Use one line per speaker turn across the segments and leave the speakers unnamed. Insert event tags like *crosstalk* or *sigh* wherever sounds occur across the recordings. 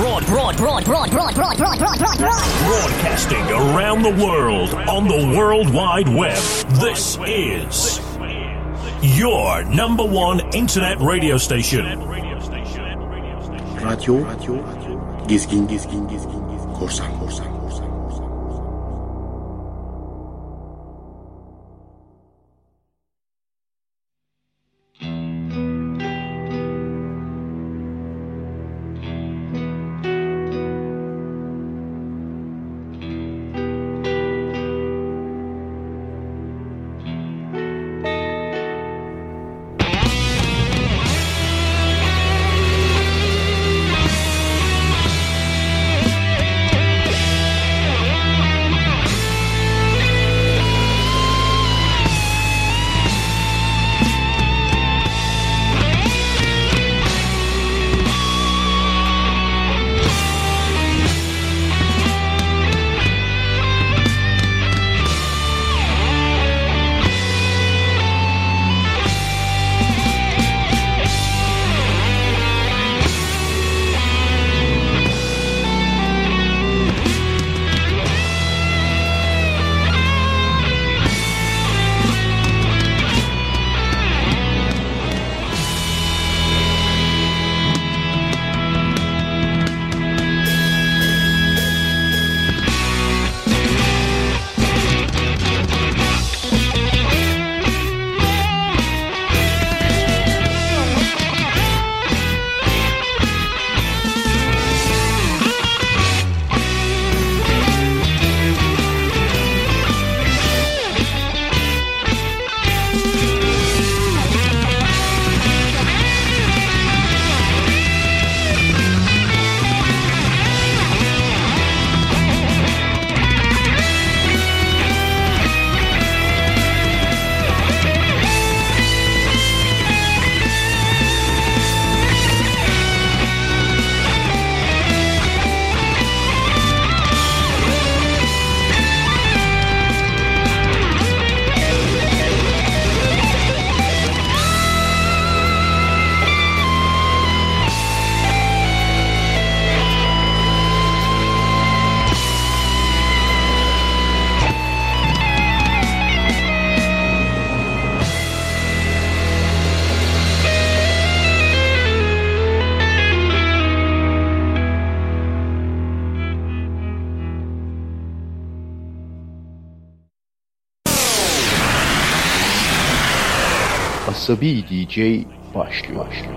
Broad, broad, broad, broad, broad, broad, broad, broad, broad, broad.
Broadcasting around the world on the World Wide Web. This is your number one internet radio station.
Radyo, radyo, gezgin, gezgin, gezgin, korsan, korsan,
Asabi DJ başlıyor. başlıyor.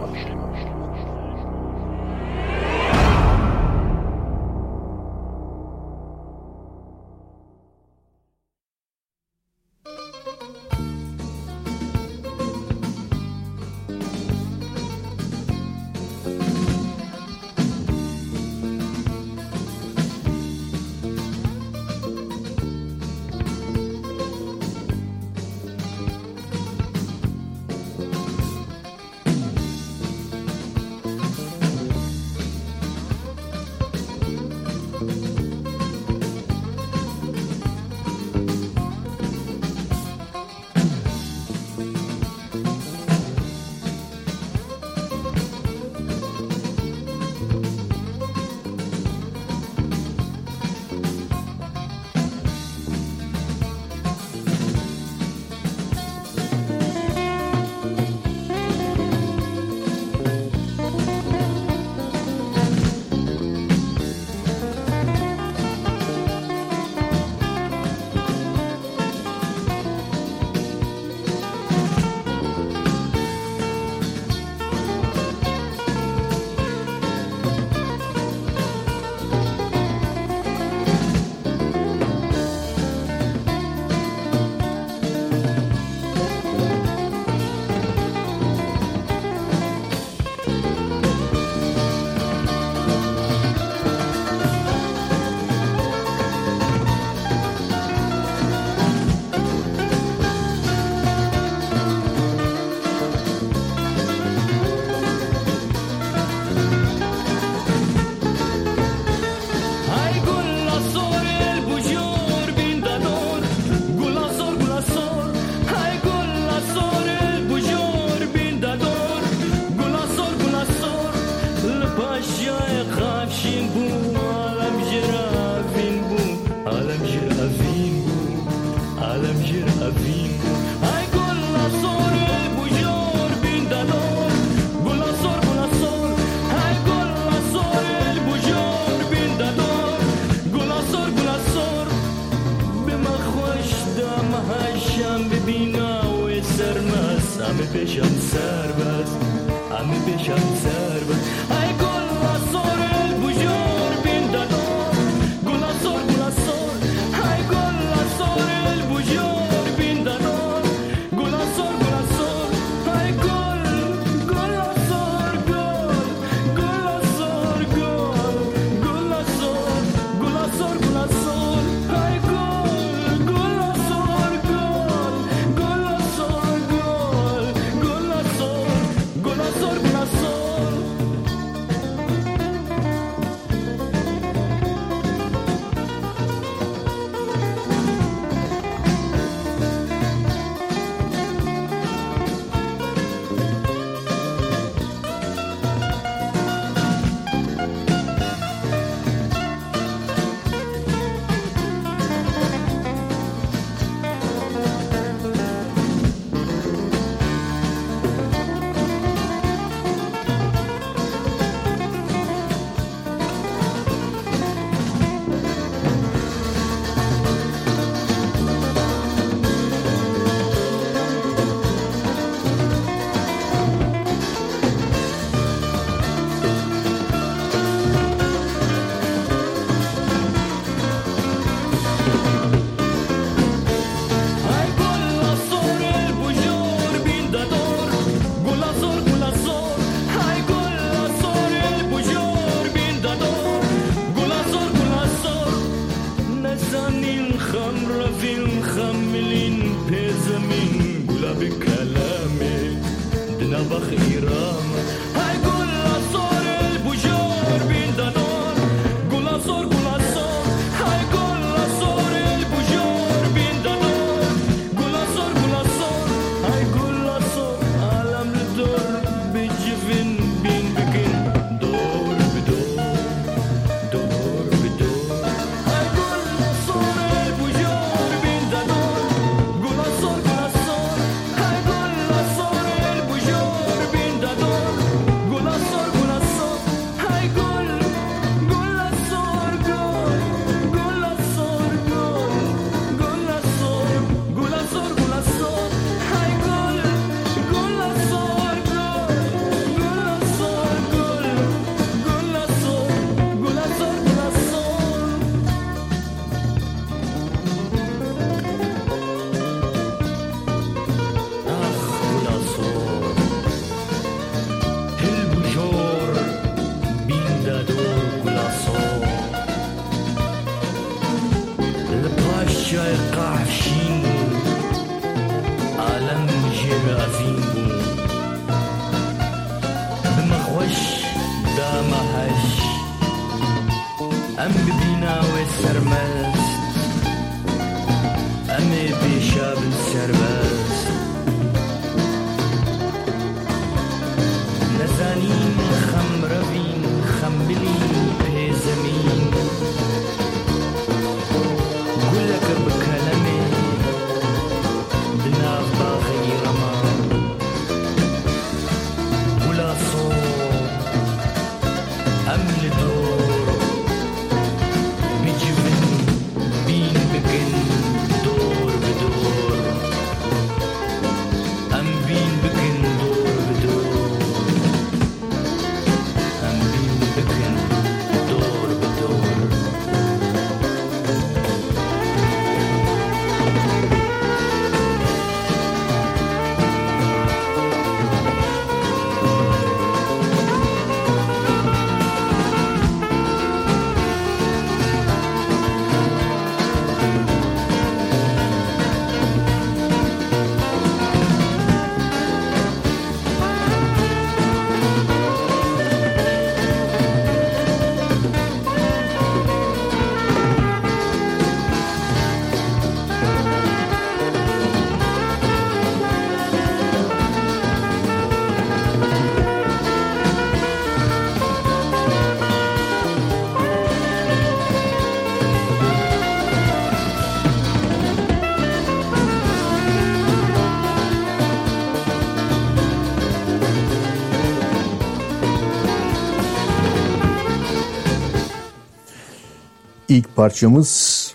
Parçamız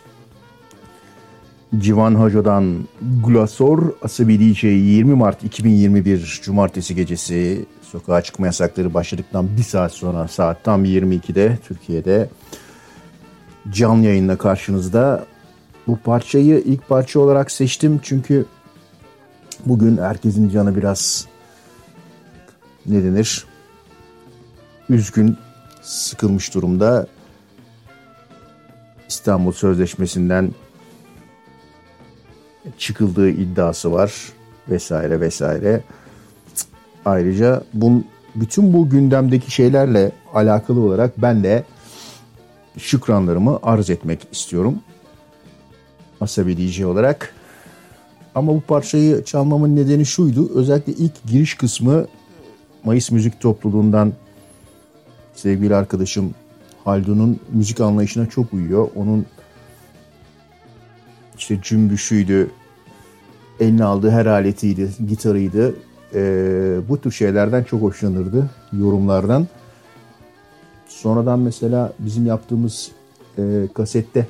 Civan Hoca'dan Glasor Asabi DJ 20 Mart 2021 Cumartesi gecesi sokağa çıkma yasakları başladıktan bir saat sonra saat tam 22'de Türkiye'de canlı yayınla karşınızda. Bu parçayı ilk parça olarak seçtim çünkü bugün herkesin canı biraz ne denir üzgün sıkılmış durumda. İstanbul Sözleşmesi'nden çıkıldığı iddiası var vesaire vesaire. Ayrıca bun, bütün bu gündemdeki şeylerle alakalı olarak ben de şükranlarımı arz etmek istiyorum. Asabi DJ olarak. Ama bu parçayı çalmamın nedeni şuydu. Özellikle ilk giriş kısmı Mayıs Müzik Topluluğundan sevgili arkadaşım Haldun'un müzik anlayışına çok uyuyor. Onun işte cümbüşüydü, eline aldığı her aletiydi, gitarıydı. Ee, bu tür şeylerden çok hoşlanırdı, yorumlardan. Sonradan mesela bizim yaptığımız e, kasette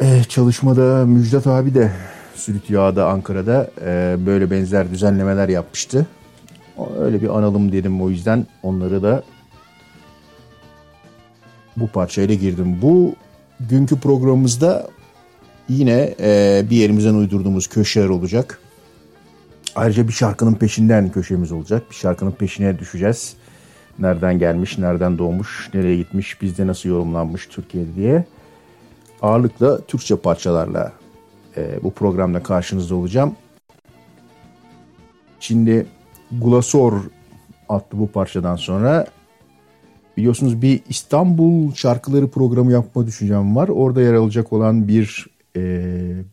e, çalışmada Müjdat abi de Sülüt Ankara'da e, böyle benzer düzenlemeler yapmıştı. Öyle bir analım dedim o yüzden onları da bu parçayla girdim. Bu günkü programımızda yine e, bir yerimizden uydurduğumuz köşeler olacak. Ayrıca bir şarkının peşinden köşemiz olacak. Bir şarkının peşine düşeceğiz. Nereden gelmiş, nereden doğmuş, nereye gitmiş, bizde nasıl yorumlanmış Türkiye'de diye. Ağırlıkla Türkçe parçalarla e, bu programda karşınızda olacağım. Şimdi Glasor adlı bu parçadan sonra biliyorsunuz bir İstanbul şarkıları programı yapma düşüncem var. Orada yer alacak olan bir e,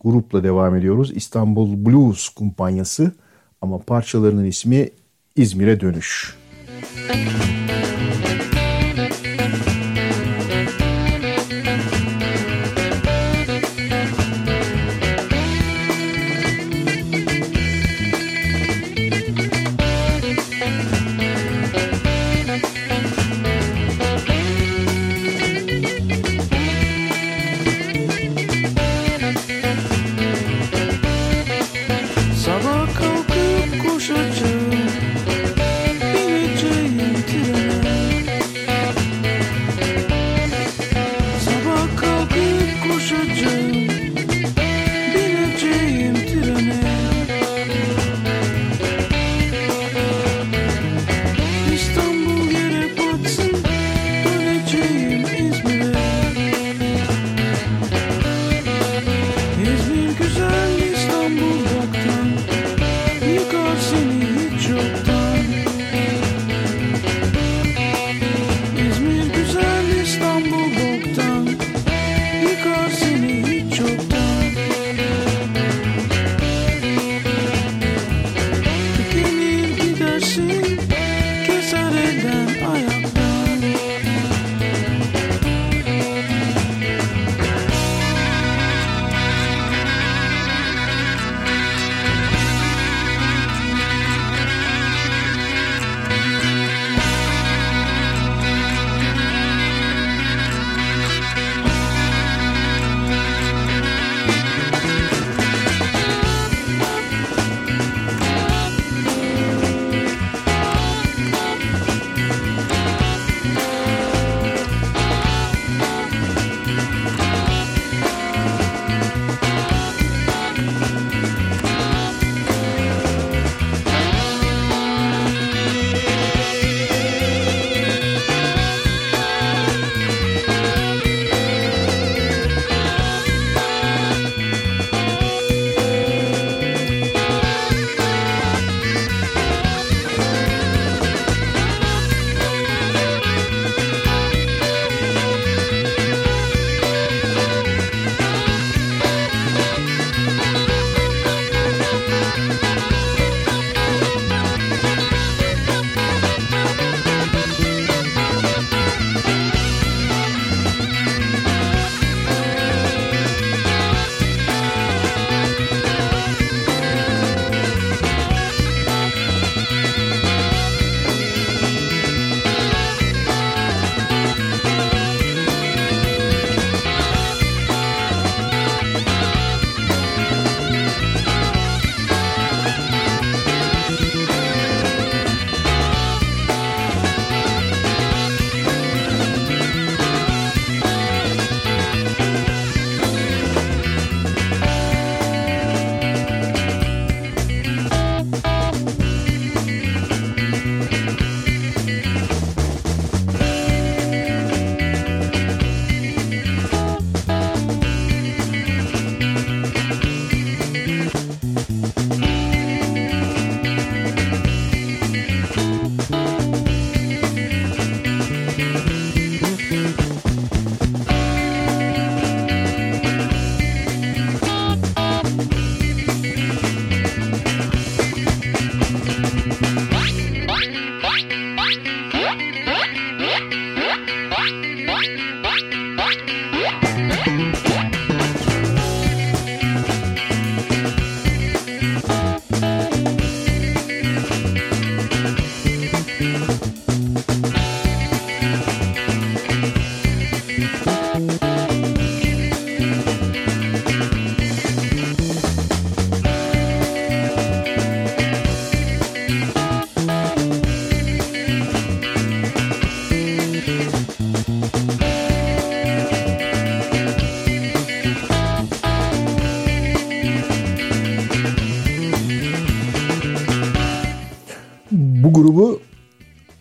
grupla devam ediyoruz. İstanbul Blues Kumpanyası ama parçalarının ismi İzmir'e Dönüş. Müzik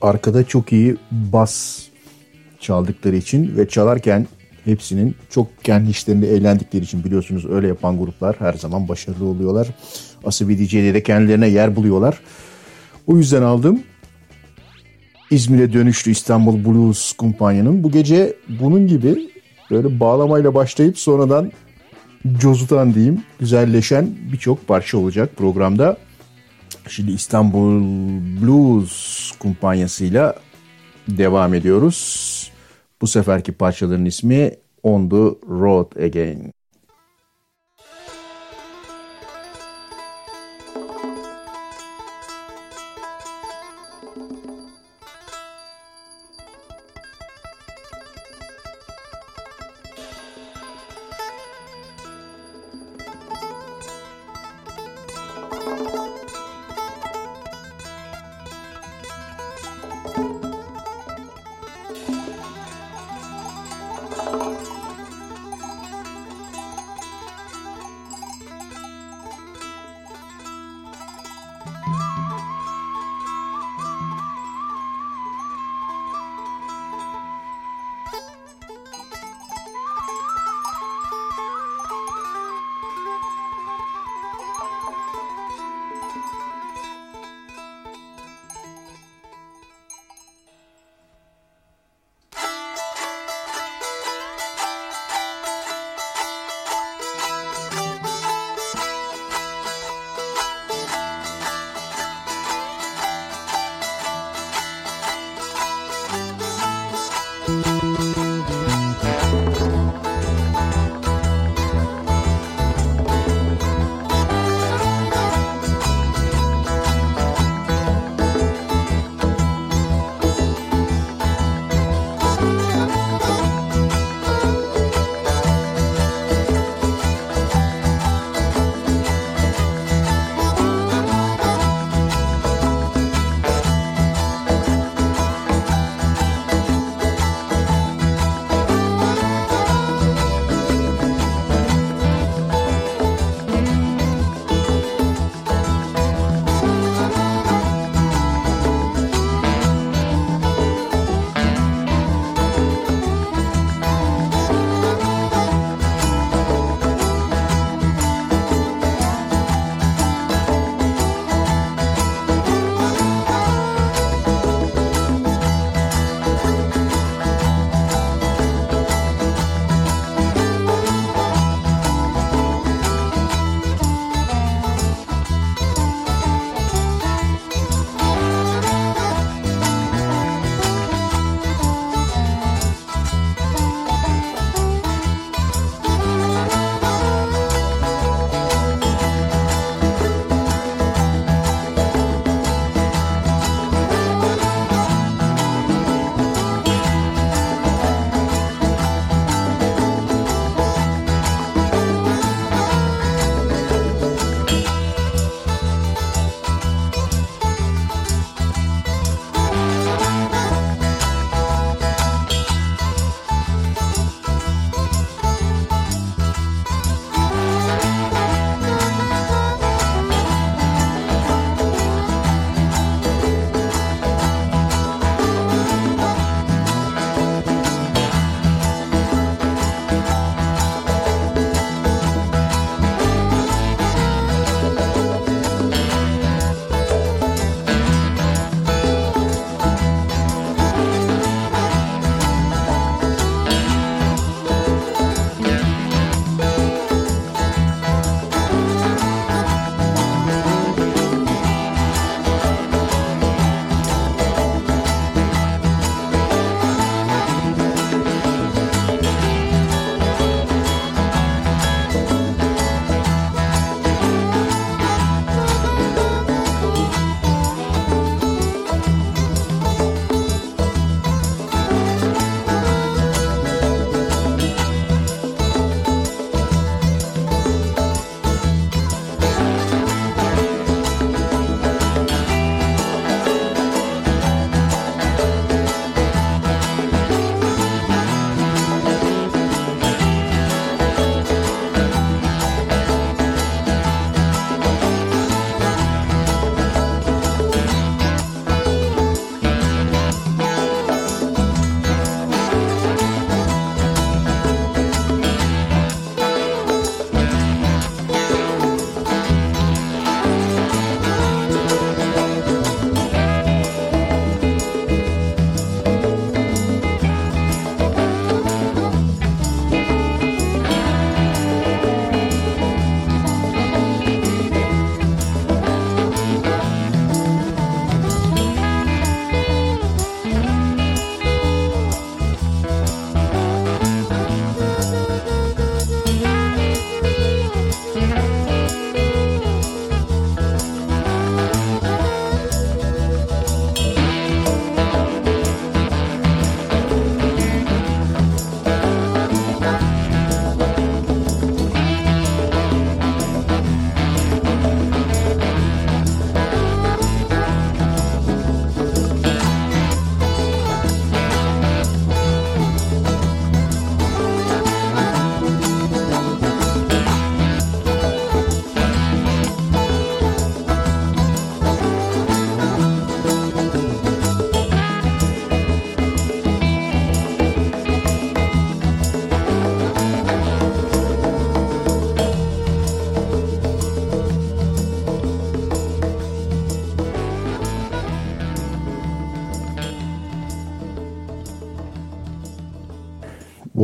arkada çok iyi bas çaldıkları için ve çalarken hepsinin çok kendi işlerinde eğlendikleri için biliyorsunuz öyle yapan gruplar her zaman başarılı oluyorlar. Asabi DJ'de de kendilerine yer buluyorlar. O yüzden aldım. İzmir'e dönüştü İstanbul Blues Kumpanya'nın. Bu gece bunun gibi böyle bağlamayla başlayıp sonradan cozutan diyeyim güzelleşen birçok parça olacak programda. Şimdi İstanbul Blues kumpanyasıyla devam ediyoruz. Bu seferki parçaların ismi On the Road Again.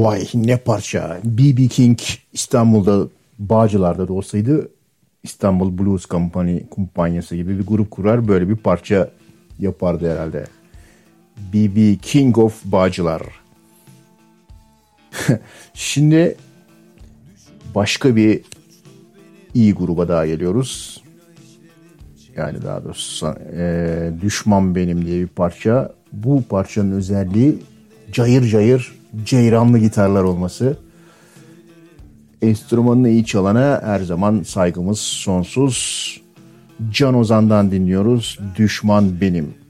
Vay ne parça. B.B. King İstanbul'da Bağcılar'da da olsaydı İstanbul Blues Company kumpanyası gibi bir grup kurar böyle bir parça yapardı herhalde. B.B. King of Bağcılar. *laughs* Şimdi başka bir iyi gruba daha geliyoruz. Yani daha doğrusu e, Düşman Benim diye bir parça. Bu parçanın özelliği cayır cayır ceyranlı gitarlar olması. Enstrümanını iyi çalana her zaman saygımız sonsuz. Can Ozan'dan dinliyoruz. Düşman Benim.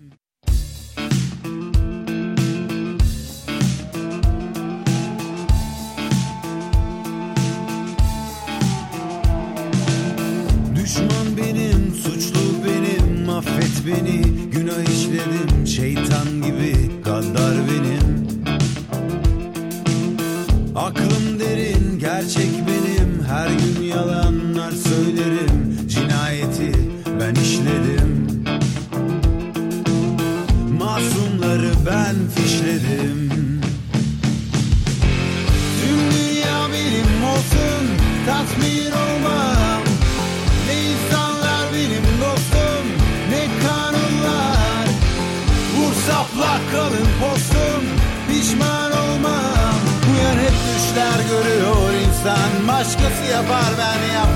Başkası yapar ben yapmazsam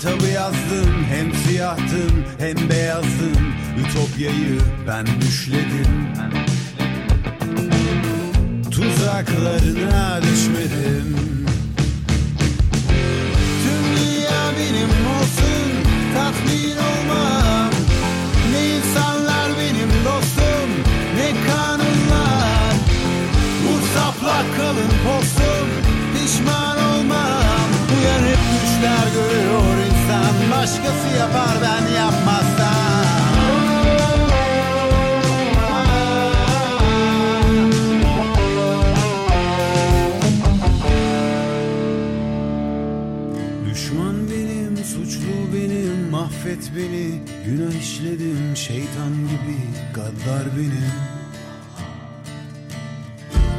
kitabı yazdım Hem siyahtım hem beyazdım Ütopyayı ben düşledim. Tuzaklarına düşmedim. Tüm dünya benim olsun Tatmin olmam. Ne insanlar benim dostum Ne kanunlar. Vur sapla kalın postum Pişman olmam. Uyan hep düşler insan Başkası yapar ben yapmazsam. Düşman benim, suçlu benim, mahvet beni. Günah işledim, şeytan gibi, gaddar benim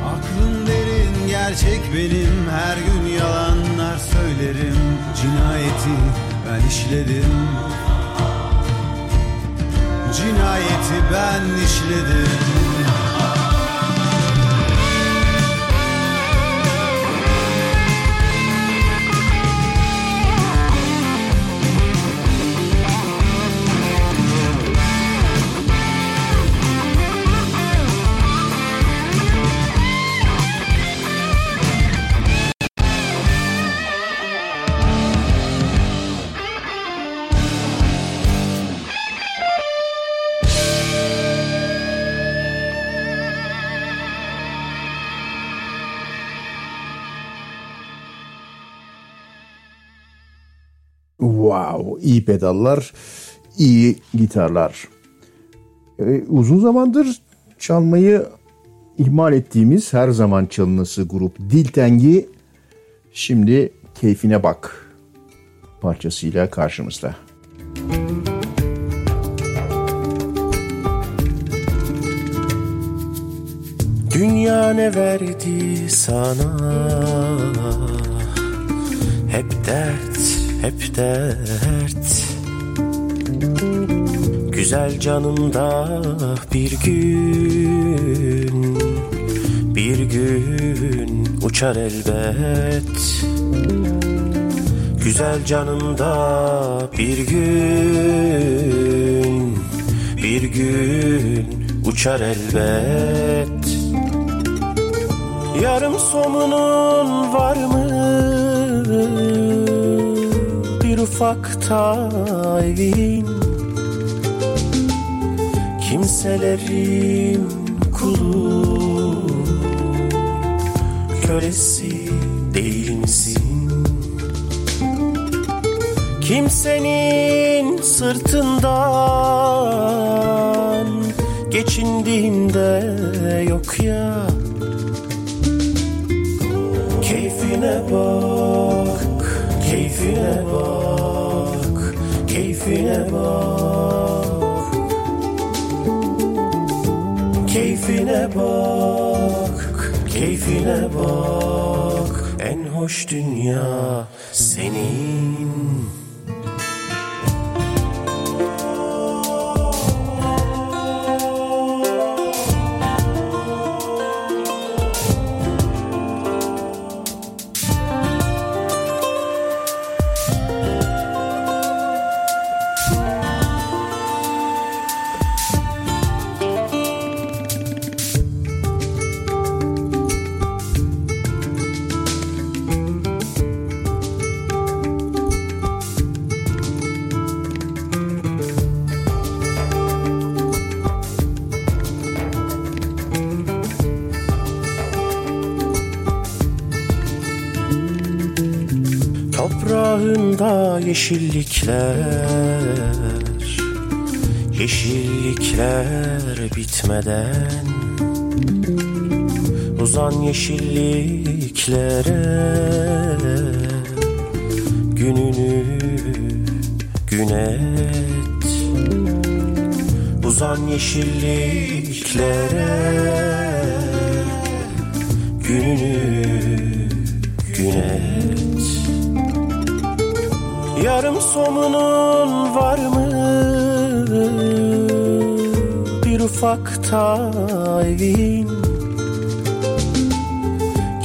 Aklım derin, gerçek benim. Her gün yalanlar söylerim Cinayeti ben işledim. Cinayeti ben işledim
iyi pedallar, iyi gitarlar. Ee, uzun zamandır çalmayı ihmal ettiğimiz her zaman çalınası grup Diltengi şimdi keyfine bak parçasıyla karşımızda.
Dünya ne verdi sana Hep dert, hep dert. Güzel canımda bir gün Bir gün uçar elbet. Güzel canımda bir gün Bir gün uçar elbet. Yarım somunun var mı? Bir ufak evin. Kimselerin kulu Kölesi değil misin? Kimsenin sırtından Geçindiğinde yok ya. Keyfine bak, keyfine bak, keyfine bak. Keyfine bak, keyfine bak. En hoş dünya senin yeşillikler Yeşillikler bitmeden Uzan yeşilliklere Gününü gün et. Uzan yeşilliklere Gününü Yarım somunun var mı? Bir ufakta evin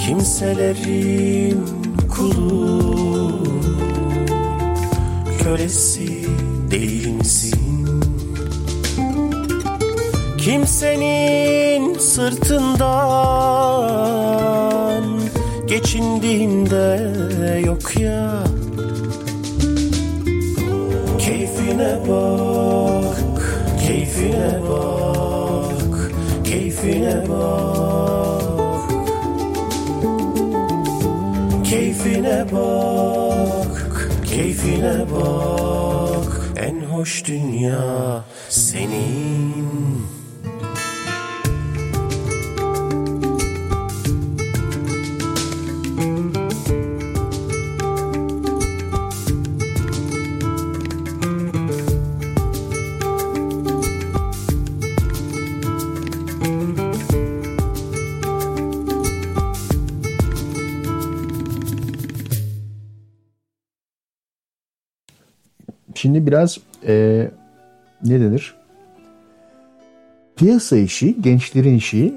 Kimselerin kulu Kölesi değil misin? Kimsenin sırtından Geçindiğinde Keyfine bak, keyfine bak. En hoş dünya senin.
Biraz e, ne denir? Piyasa işi, gençlerin işi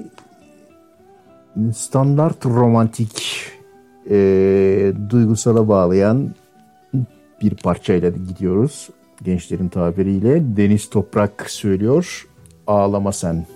standart romantik e, duygusala bağlayan bir parçayla gidiyoruz. Gençlerin tabiriyle Deniz Toprak söylüyor. Ağlama sen.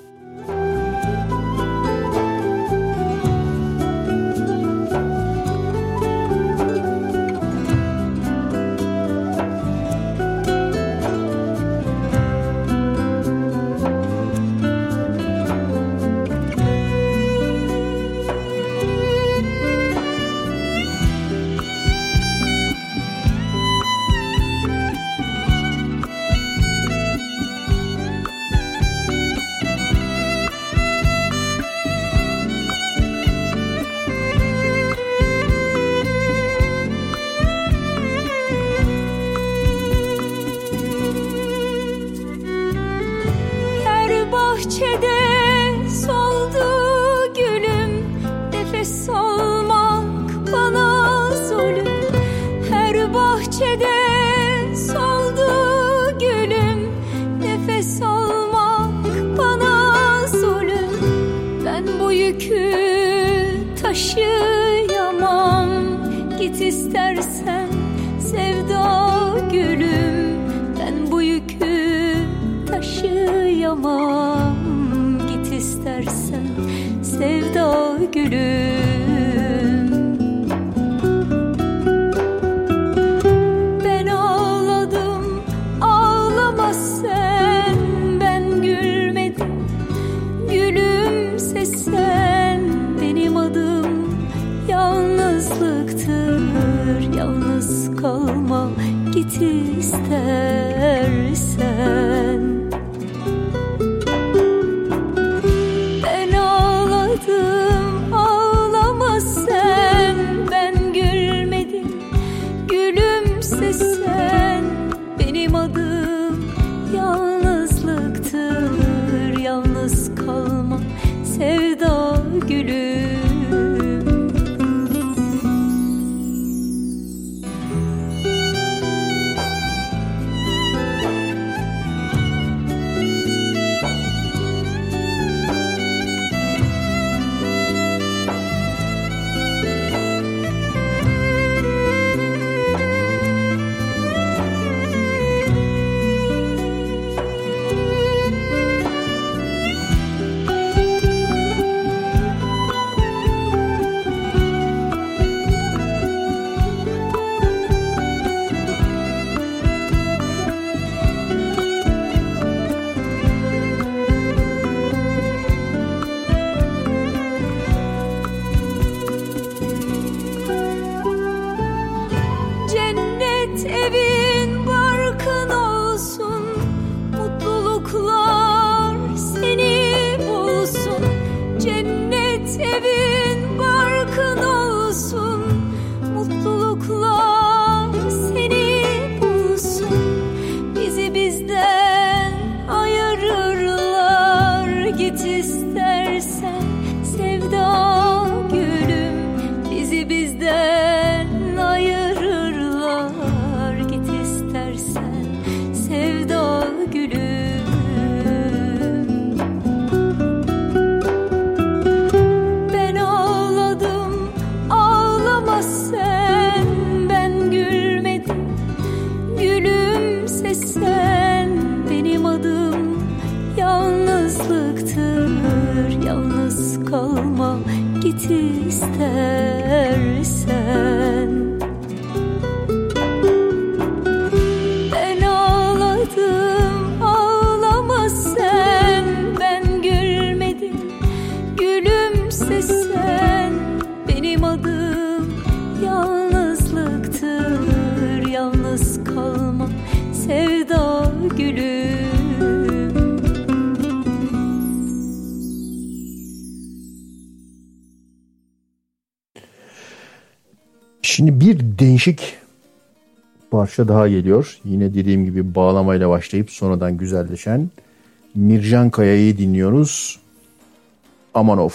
parça daha geliyor. Yine dediğim gibi bağlamayla başlayıp sonradan güzelleşen Mircan Kaya'yı dinliyoruz. Amanov.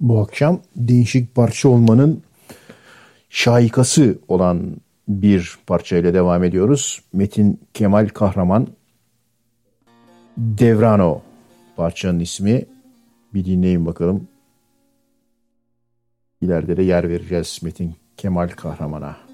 Bu akşam değişik parça olmanın şahikası olan bir parçayla devam ediyoruz. Metin Kemal Kahraman Devrano parçanın ismi. Bir dinleyin bakalım. İleride de yer vereceğiz Metin Kemal Kahraman'a.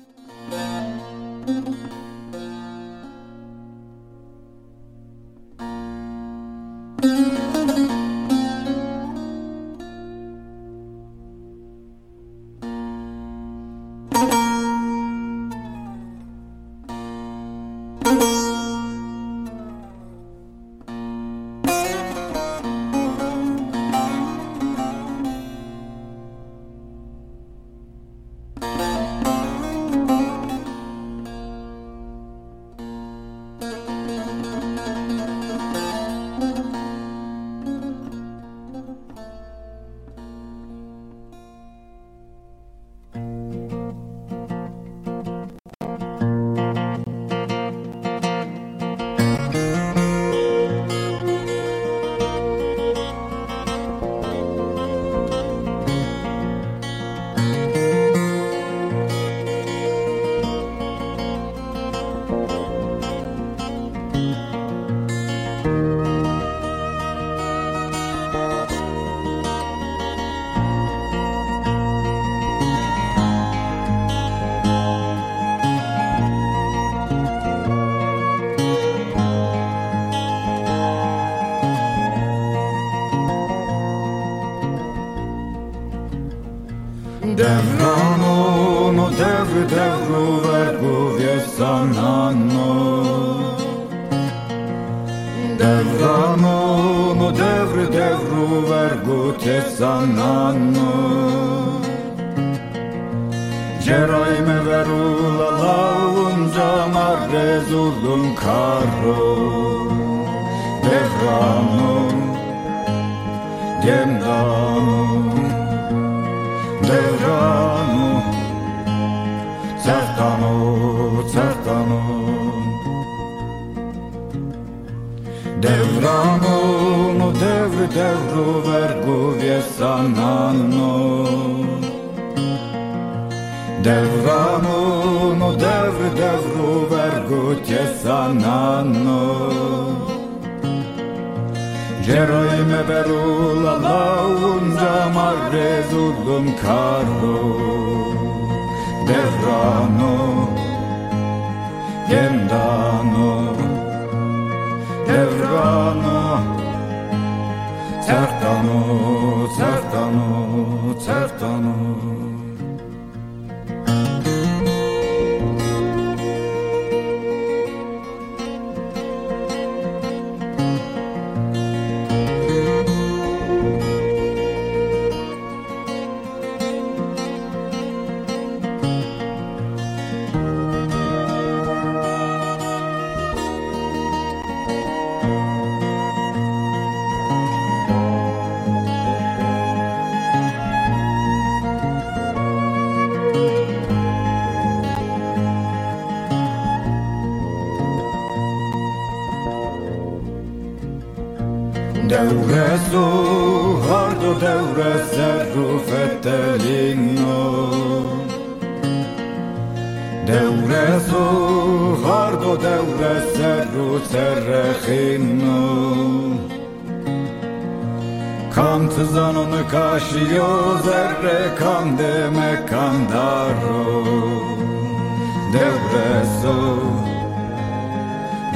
Devresu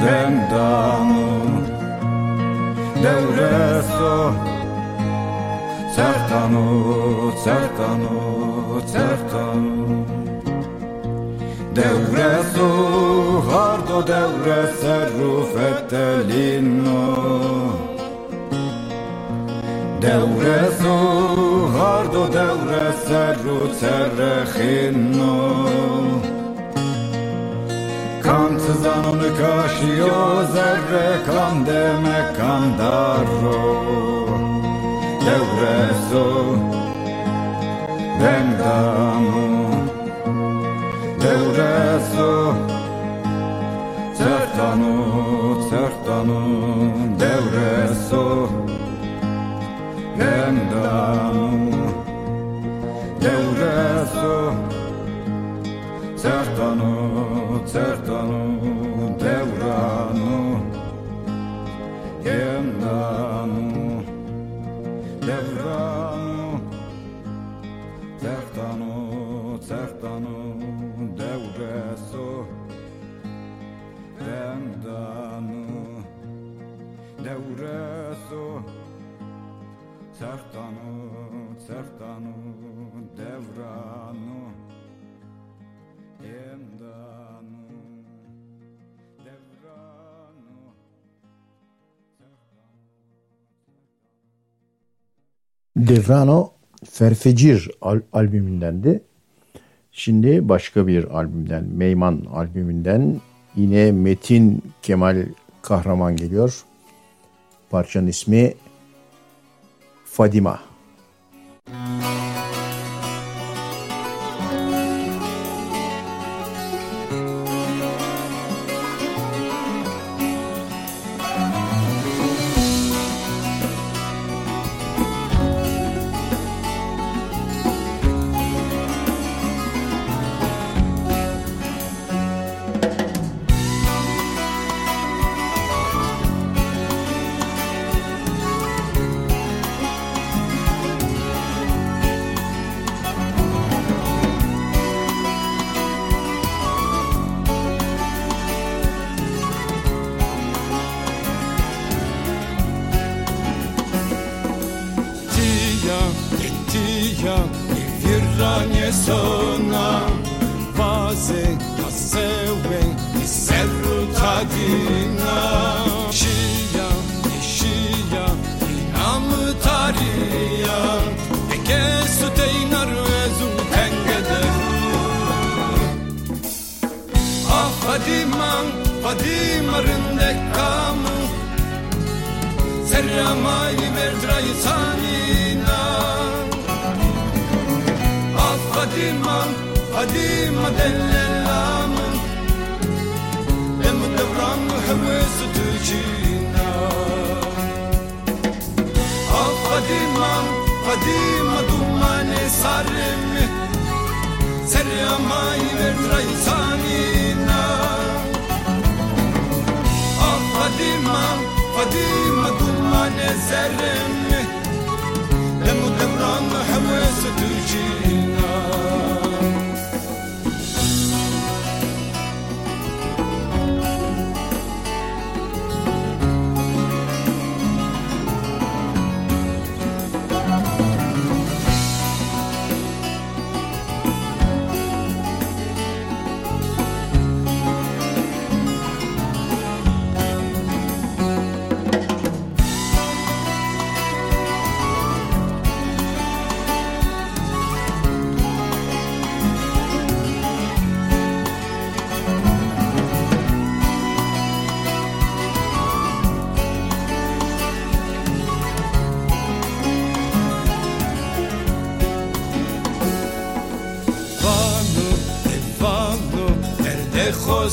vendano Devreso Certano, certano, certano Devreso hardo devre serru fettelino Devreso hardo devre serru serrechino Kan tızanını kaşıyor zerre kan demek kandaro Devreso Vendano Devreso Certano, certano Devreso Vendano
devreso Sertano, sertano, devrano Yendano, devrano Sertano, sertano, devreso Vendano, devreso Sertano, sertano, devrano Devrano
Ferfecir al- albümündendi. Şimdi başka bir albümden, Meyman albümünden yine Metin Kemal Kahraman geliyor. Parçanın ismi Fadima.
Tia,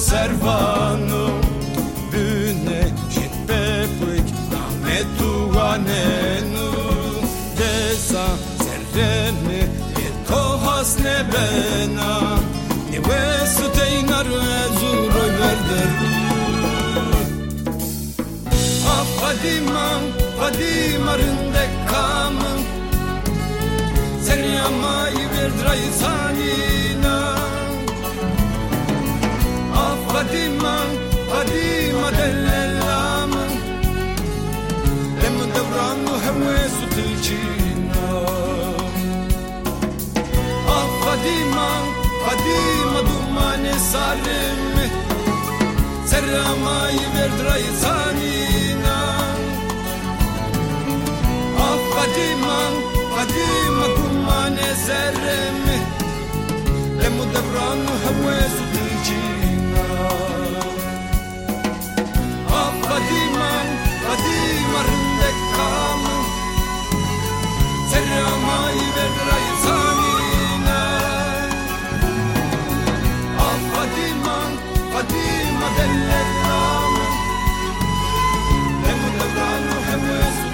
Erdecho Servanu, Büne, Şitbeplik, Ahmetu Anenu, Desa, Serremi, Etohas Nebena, Nivesu Teynar Ezuro Verderu. Ah Fadima, Fadimarın dekamı, Seryamayı verdrayı sanina Fadima, Fadima dumane saremi Seryamayı verdrayı sanina Ah Fadima, Fadima kumane zerremi Emu devranu hevesu tilcina Ah Fadima, Fadima rindekamu Serramayı verdrayı sanina Fadima dellelamu Emu devranu hevesu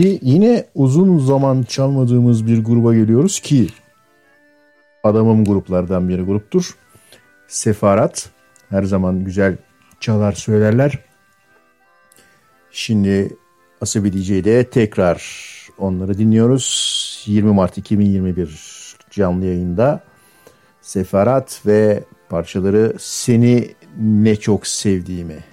Şimdi yine uzun zaman çalmadığımız bir gruba geliyoruz ki adamım gruplardan biri gruptur. Sefarat. Her zaman güzel çalar söylerler. Şimdi Asabi DJ'de tekrar onları dinliyoruz. 20 Mart 2021 canlı yayında Sefarat ve parçaları Seni Ne Çok Sevdiğimi.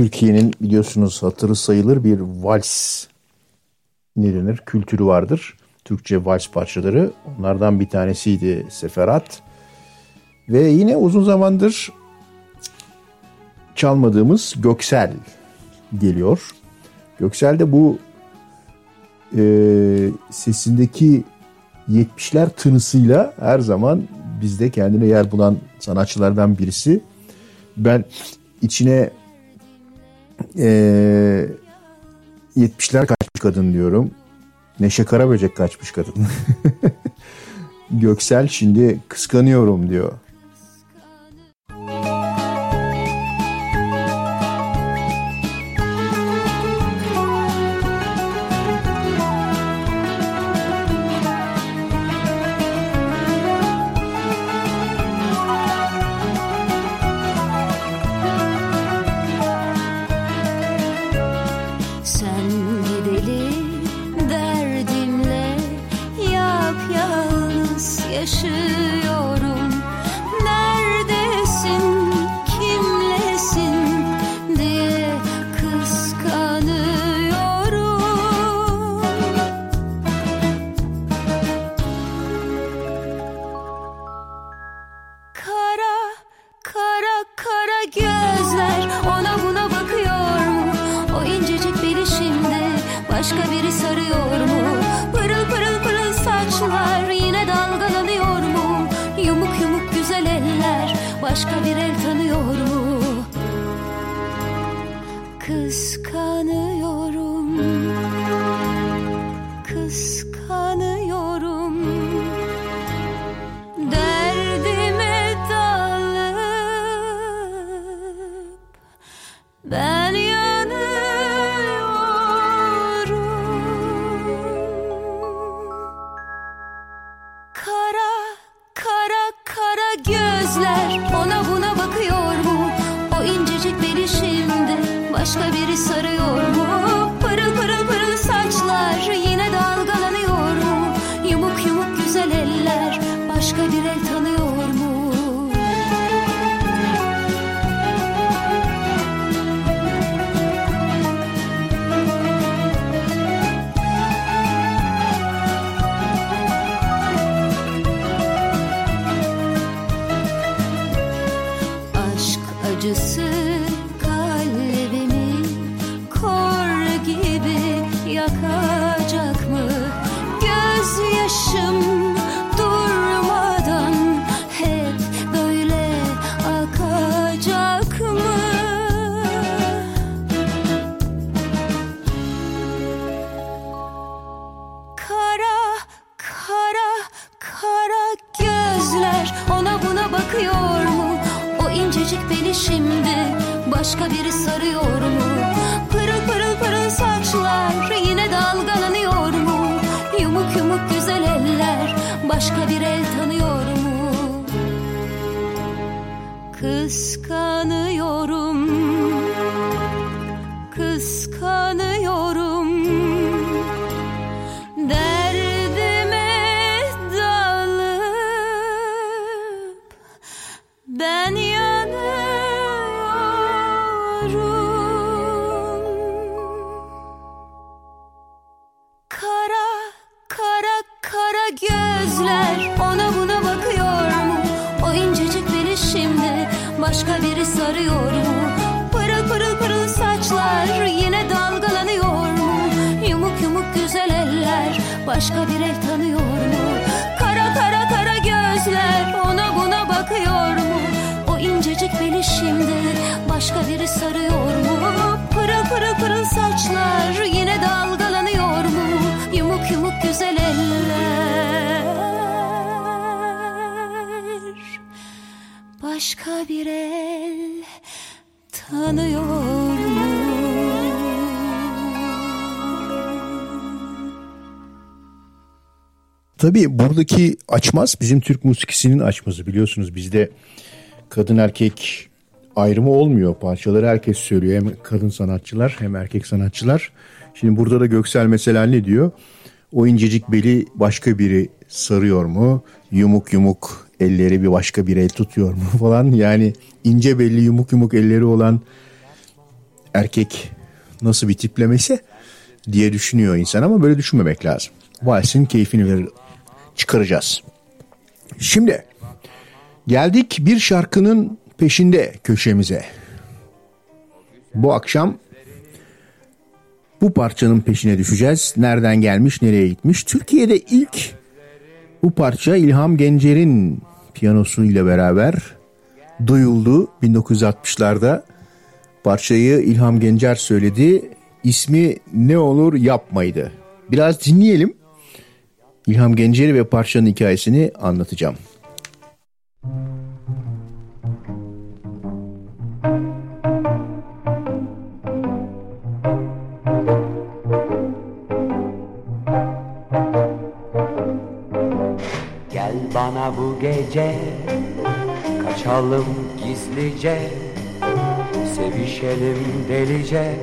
Türkiye'nin biliyorsunuz hatırı sayılır bir vals ne denir kültürü vardır. Türkçe vals parçaları. Onlardan bir tanesiydi Seferat. Ve yine uzun zamandır çalmadığımız Göksel geliyor. Göksel de bu e, sesindeki 70'ler tınısıyla her zaman bizde kendine yer bulan sanatçılardan birisi. Ben içine e, 70'ler kaçmış kadın diyorum.
Neşe Karaböcek kaçmış kadın. *laughs* Göksel şimdi kıskanıyorum diyor. Açmaz bizim Türk musikisinin açmazı biliyorsunuz bizde kadın erkek ayrımı olmuyor. Parçaları herkes söylüyor hem kadın sanatçılar hem erkek sanatçılar. Şimdi burada da Göksel mesela ne diyor? O incecik beli başka biri sarıyor mu? Yumuk yumuk elleri bir başka bir el tutuyor mu *laughs* falan. Yani ince belli yumuk yumuk elleri olan erkek nasıl bir tiplemesi diye düşünüyor insan ama böyle düşünmemek lazım. Valsin keyfini verir, çıkaracağız. Şimdi geldik bir şarkının peşinde köşemize. Bu akşam bu parçanın peşine düşeceğiz. Nereden gelmiş, nereye gitmiş? Türkiye'de ilk bu parça İlham Gencer'in piyanosuyla beraber duyuldu 1960'larda. Parçayı İlham Gencer söyledi. İsmi Ne Olur Yapmaydı.
Biraz dinleyelim. İlham Gencer'i ve parçanın hikayesini anlatacağım.
Gel bana bu gece Kaçalım gizlice Sevişelim delice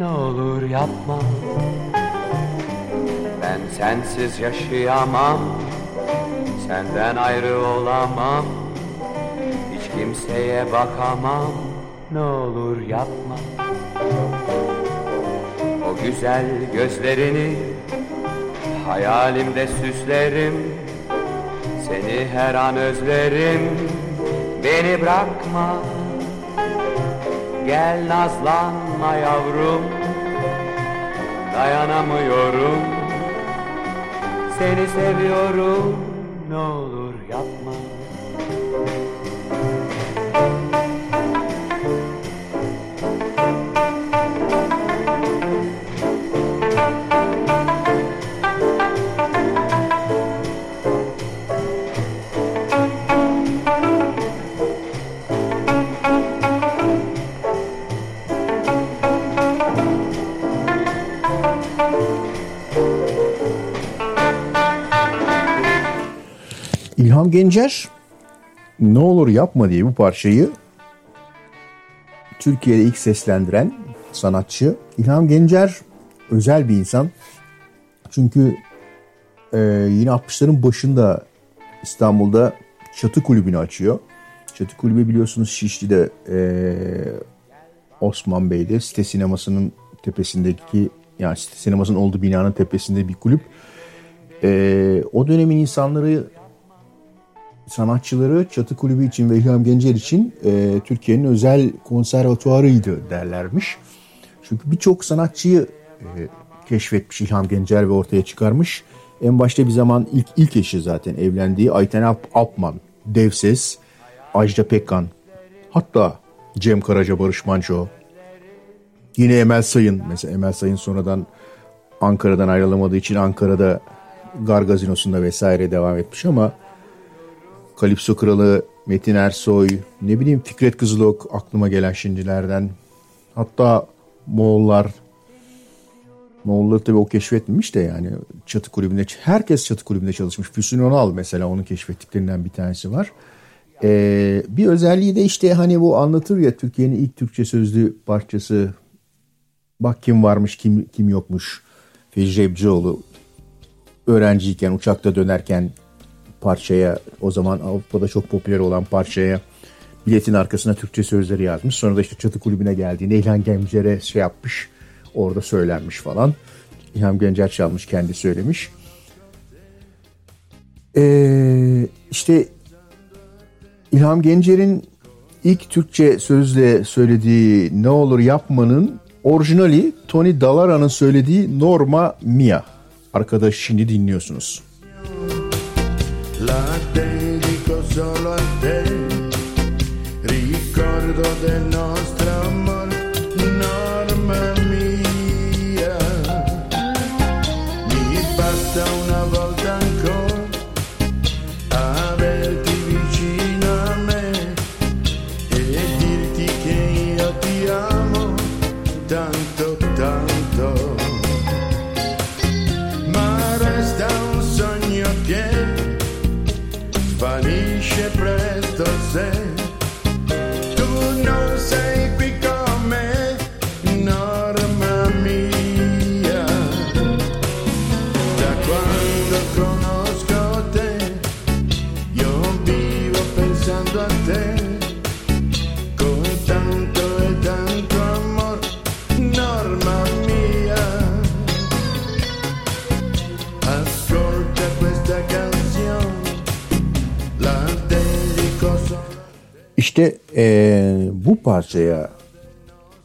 Ne olur yapma Ben sensiz yaşayamam Senden ayrı olamam Hiç kimseye bakamam. Ne olur yapma. O güzel gözlerini Hayalimde süslerim Seni her an özlerim. Beni bırakma. Gel nazlanma yavrum Dayanamıyorum Seni seviyorum. Ne olur yapma
İlham Gencer ne olur yapma diye bu parçayı Türkiye'de ilk seslendiren sanatçı. İlham Gencer özel bir insan. Çünkü e, yine 60'ların başında İstanbul'da Çatı Kulübü'nü açıyor. Çatı Kulübü biliyorsunuz Şişli'de e, Osman Bey'de site sinemasının tepesindeki yani site sinemasının olduğu binanın tepesinde bir kulüp. E, o dönemin insanları sanatçıları Çatı Kulübü için ve İlham Gencer için e, Türkiye'nin özel konservatuarıydı derlermiş. Çünkü birçok sanatçıyı e, keşfetmiş İlham Gencer ve ortaya çıkarmış. En başta bir zaman ilk ilk eşi zaten evlendiği Ayten Alp, Alpman, Devses, Ajda Pekkan, hatta Cem Karaca, Barış Manço, yine Emel Sayın. Mesela Emel Sayın sonradan Ankara'dan ayrılamadığı için Ankara'da Gar Gazinosu'nda vesaire devam etmiş ama Kalipso Kralı, Metin Ersoy, ne bileyim Fikret Kızılok aklıma gelen şimdilerden. Hatta Moğollar, Moğolları tabii o keşfetmemiş de yani çatı kulübünde, herkes çatı kulübünde çalışmış. Füsun Önal mesela onun keşfettiklerinden bir tanesi var. Ee, bir özelliği de işte hani bu anlatır ya Türkiye'nin ilk Türkçe sözlü parçası bak kim varmış kim kim yokmuş. Fecri Ebcioğlu öğrenciyken uçakta dönerken parçaya o zaman Avrupa'da çok popüler olan parçaya biletin arkasına Türkçe sözleri yazmış. Sonra da işte Çatı Kulübü'ne geldiğinde İlhan Gencer'e şey yapmış. Orada söylenmiş falan. İlhan Gencer çalmış kendi söylemiş. Ee, işte İlham Gencer'in ilk Türkçe sözle söylediği Ne Olur Yapmanın orijinali Tony Dallara'nın söylediği Norma Mia. Arkadaş şimdi dinliyorsunuz.
La dedico solo a te, ricordo del nostro
Eee, bu parçaya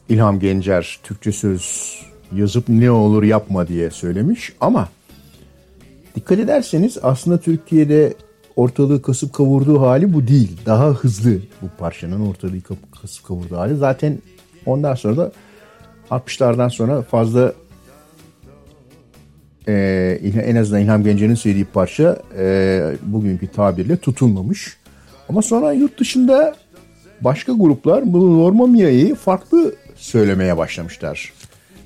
İlham Gencer Türkçe söz yazıp ne olur yapma diye söylemiş ama dikkat ederseniz aslında Türkiye'de ortalığı kasıp kavurduğu hali bu değil. Daha hızlı bu parçanın ortalığı kasıp kavurduğu hali. Zaten ondan sonra da 60'lardan sonra fazla e, en azından İlham Gencer'in söylediği parça e, bugünkü tabirle tutulmamış. Ama sonra yurt dışında başka gruplar bu Norma Mia'yı farklı söylemeye başlamışlar.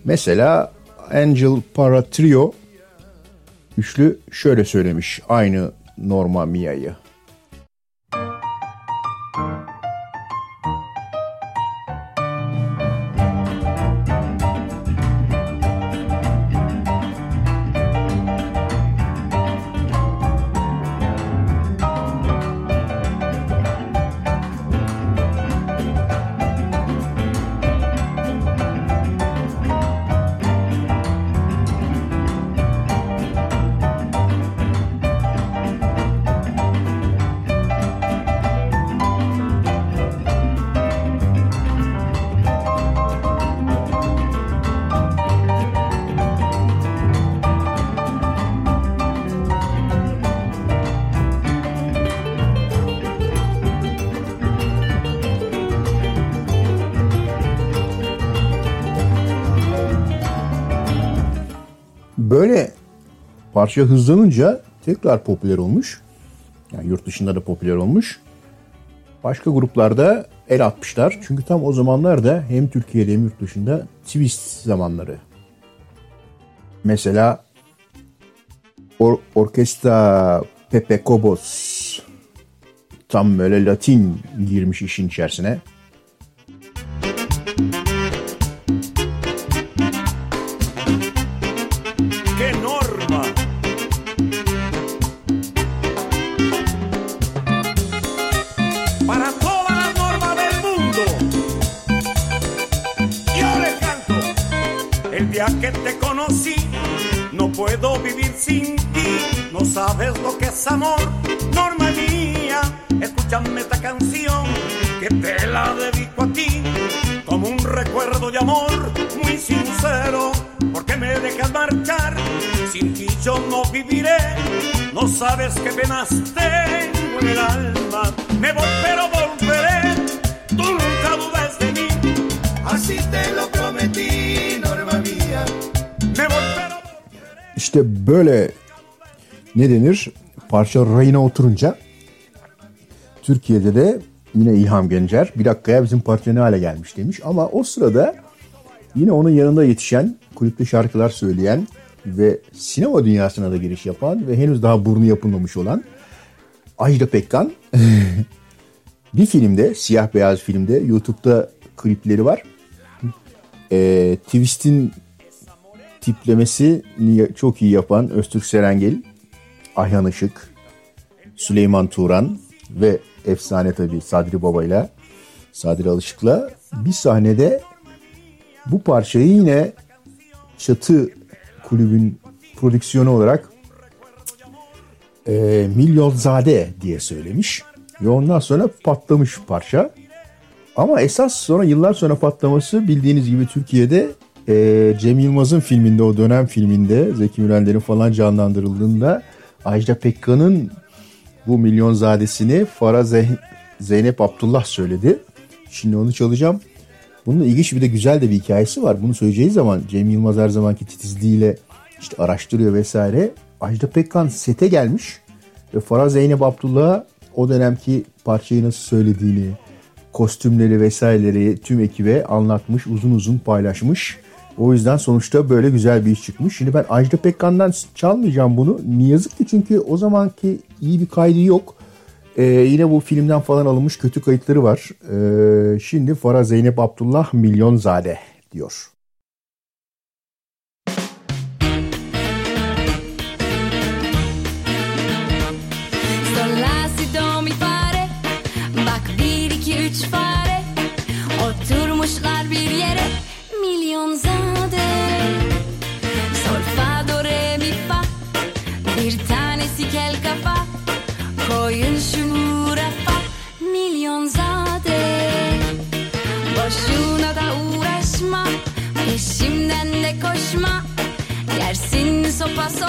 Mesela Angel Para Trio üçlü şöyle söylemiş aynı Norma Mia'yı. Parça hızlanınca tekrar popüler olmuş. Yani yurt dışında da popüler olmuş. Başka gruplarda el atmışlar. Çünkü tam o zamanlarda hem Türkiye'de hem yurt dışında twist zamanları. Mesela or orkestra Pepe Cobos tam böyle Latin girmiş işin içerisine.
Puedo vivir sin ti. No sabes lo que es amor, norma mía. Escúchame esta canción que te la dedico a ti. Como un recuerdo de amor muy sincero. Porque me dejas marchar, sin ti yo no viviré. No sabes qué penas tengo en el alma. Me voy, pero volveré. Tú nunca dudes de mí.
Así te lo
İşte böyle ne denir? Parça rayına oturunca Türkiye'de de yine İlham Gencer bir dakikaya bizim parça ne hale gelmiş demiş. Ama o sırada yine onun yanında yetişen kulüpte şarkılar söyleyen ve sinema dünyasına da giriş yapan ve henüz daha burnu yapılmamış olan Ajda Pekkan *laughs* bir filmde siyah beyaz filmde YouTube'da klipleri var. Ee, Twist'in tiplemesi çok iyi yapan Öztürk Serengil, Ayhan Işık, Süleyman Turan ve efsane tabii Sadri Baba'yla, Sadri Alışık'la bir sahnede bu parçayı yine Çatı kulübün prodüksiyonu olarak e, Milyonzade diye söylemiş. Ve ondan sonra patlamış parça. Ama esas sonra yıllar sonra patlaması bildiğiniz gibi Türkiye'de e, Cem Yılmaz'ın filminde o dönem filminde Zeki Mürenler'in falan canlandırıldığında Ajda Pekkan'ın bu milyonzadesini Farah Zeh- Zeynep Abdullah söyledi. Şimdi onu çalacağım. Bunun ilginç bir de güzel de bir hikayesi var. Bunu söyleyeceği zaman Cem Yılmaz her zamanki titizliğiyle işte araştırıyor vesaire. Ajda Pekkan sete gelmiş ve Farah Zeynep Abdullah'a o dönemki parçayı nasıl söylediğini, kostümleri vesaireleri tüm ekibe anlatmış, uzun uzun paylaşmış. O yüzden sonuçta böyle güzel bir iş çıkmış. Şimdi ben Ajda Pekkan'dan çalmayacağım bunu. Ne yazık ki çünkü o zamanki iyi bir kaydı yok. Ee, yine bu filmden falan alınmış kötü kayıtları var. Ee, şimdi Farah Zeynep Abdullah Milyonzade diyor.
pasó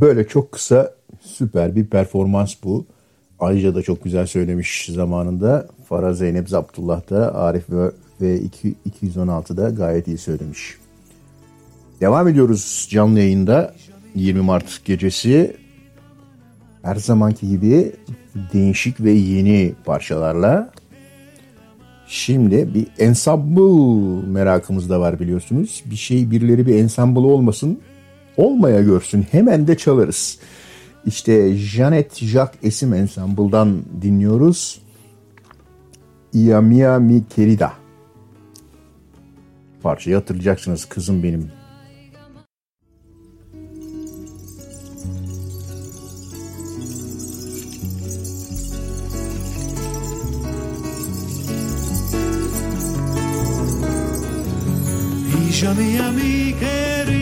Böyle çok kısa süper bir performans bu. Ayrıca da çok güzel söylemiş zamanında Farah Zeynep Zabdullah da Arif ve, ve 216'da gayet iyi söylemiş. Devam ediyoruz canlı yayında 20 Mart gecesi. Her zamanki gibi değişik ve yeni parçalarla. Şimdi bir ensemble merakımız da var biliyorsunuz. Bir şey birileri bir ensemble olmasın olmaya görsün hemen de çalarız. İşte Janet Jacques Esim Ensemble'dan dinliyoruz. Iamia mi querida. Parçayı hatırlayacaksınız kızım benim
jamais ami, querida.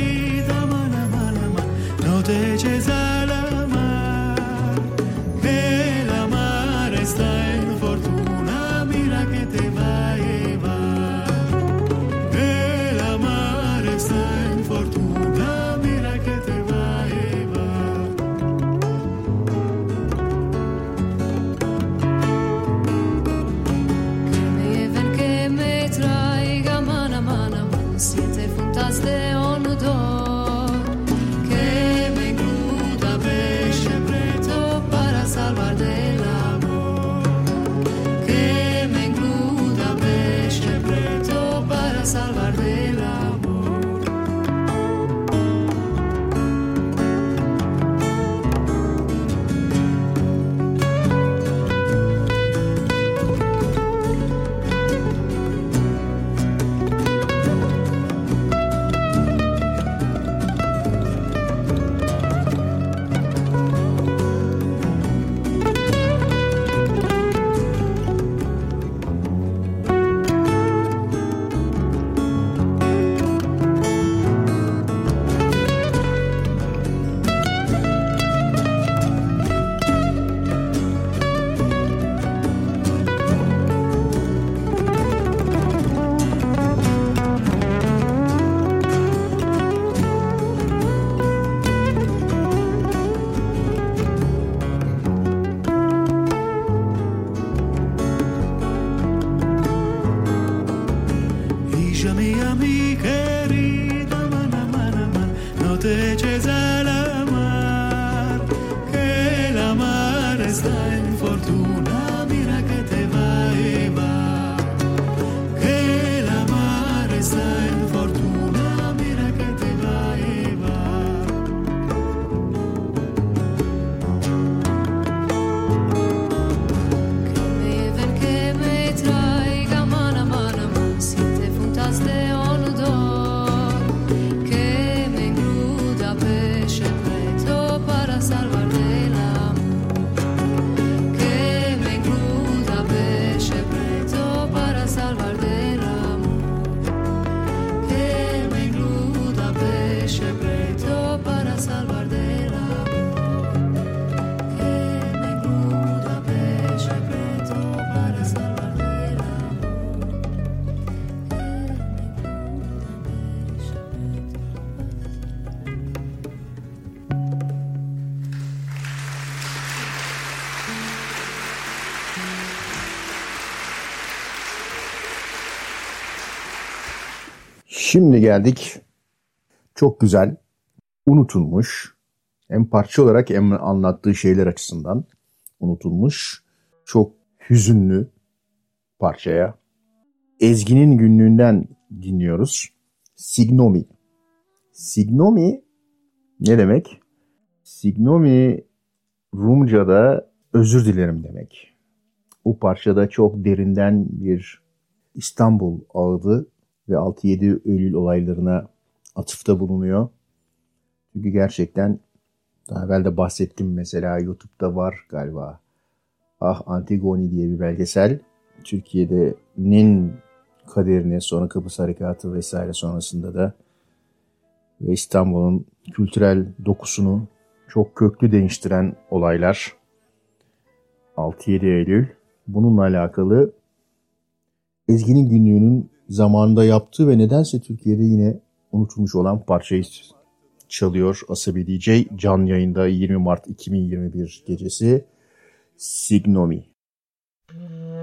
Şimdi geldik çok güzel, unutulmuş, hem parça olarak hem anlattığı şeyler açısından unutulmuş, çok hüzünlü parçaya. Ezgi'nin günlüğünden dinliyoruz. Signomi. Signomi ne demek? Signomi Rumca'da özür dilerim demek. Bu parçada çok derinden bir İstanbul ağıdı ve 6-7 Eylül olaylarına atıfta bulunuyor. Çünkü gerçekten daha evvel de bahsettim mesela YouTube'da var galiba. Ah Antigone diye bir belgesel. Türkiye'de'nin kaderine sonra Kıbrıs Harekatı vesaire sonrasında da ve İstanbul'un kültürel dokusunu çok köklü değiştiren olaylar. 6-7 Eylül. Bununla alakalı Ezgi'nin günlüğünün zamanında yaptığı ve nedense Türkiye'de yine unutulmuş olan parçayı çalıyor Asabi DJ. Can yayında 20 Mart 2021 gecesi Signomi.
Ya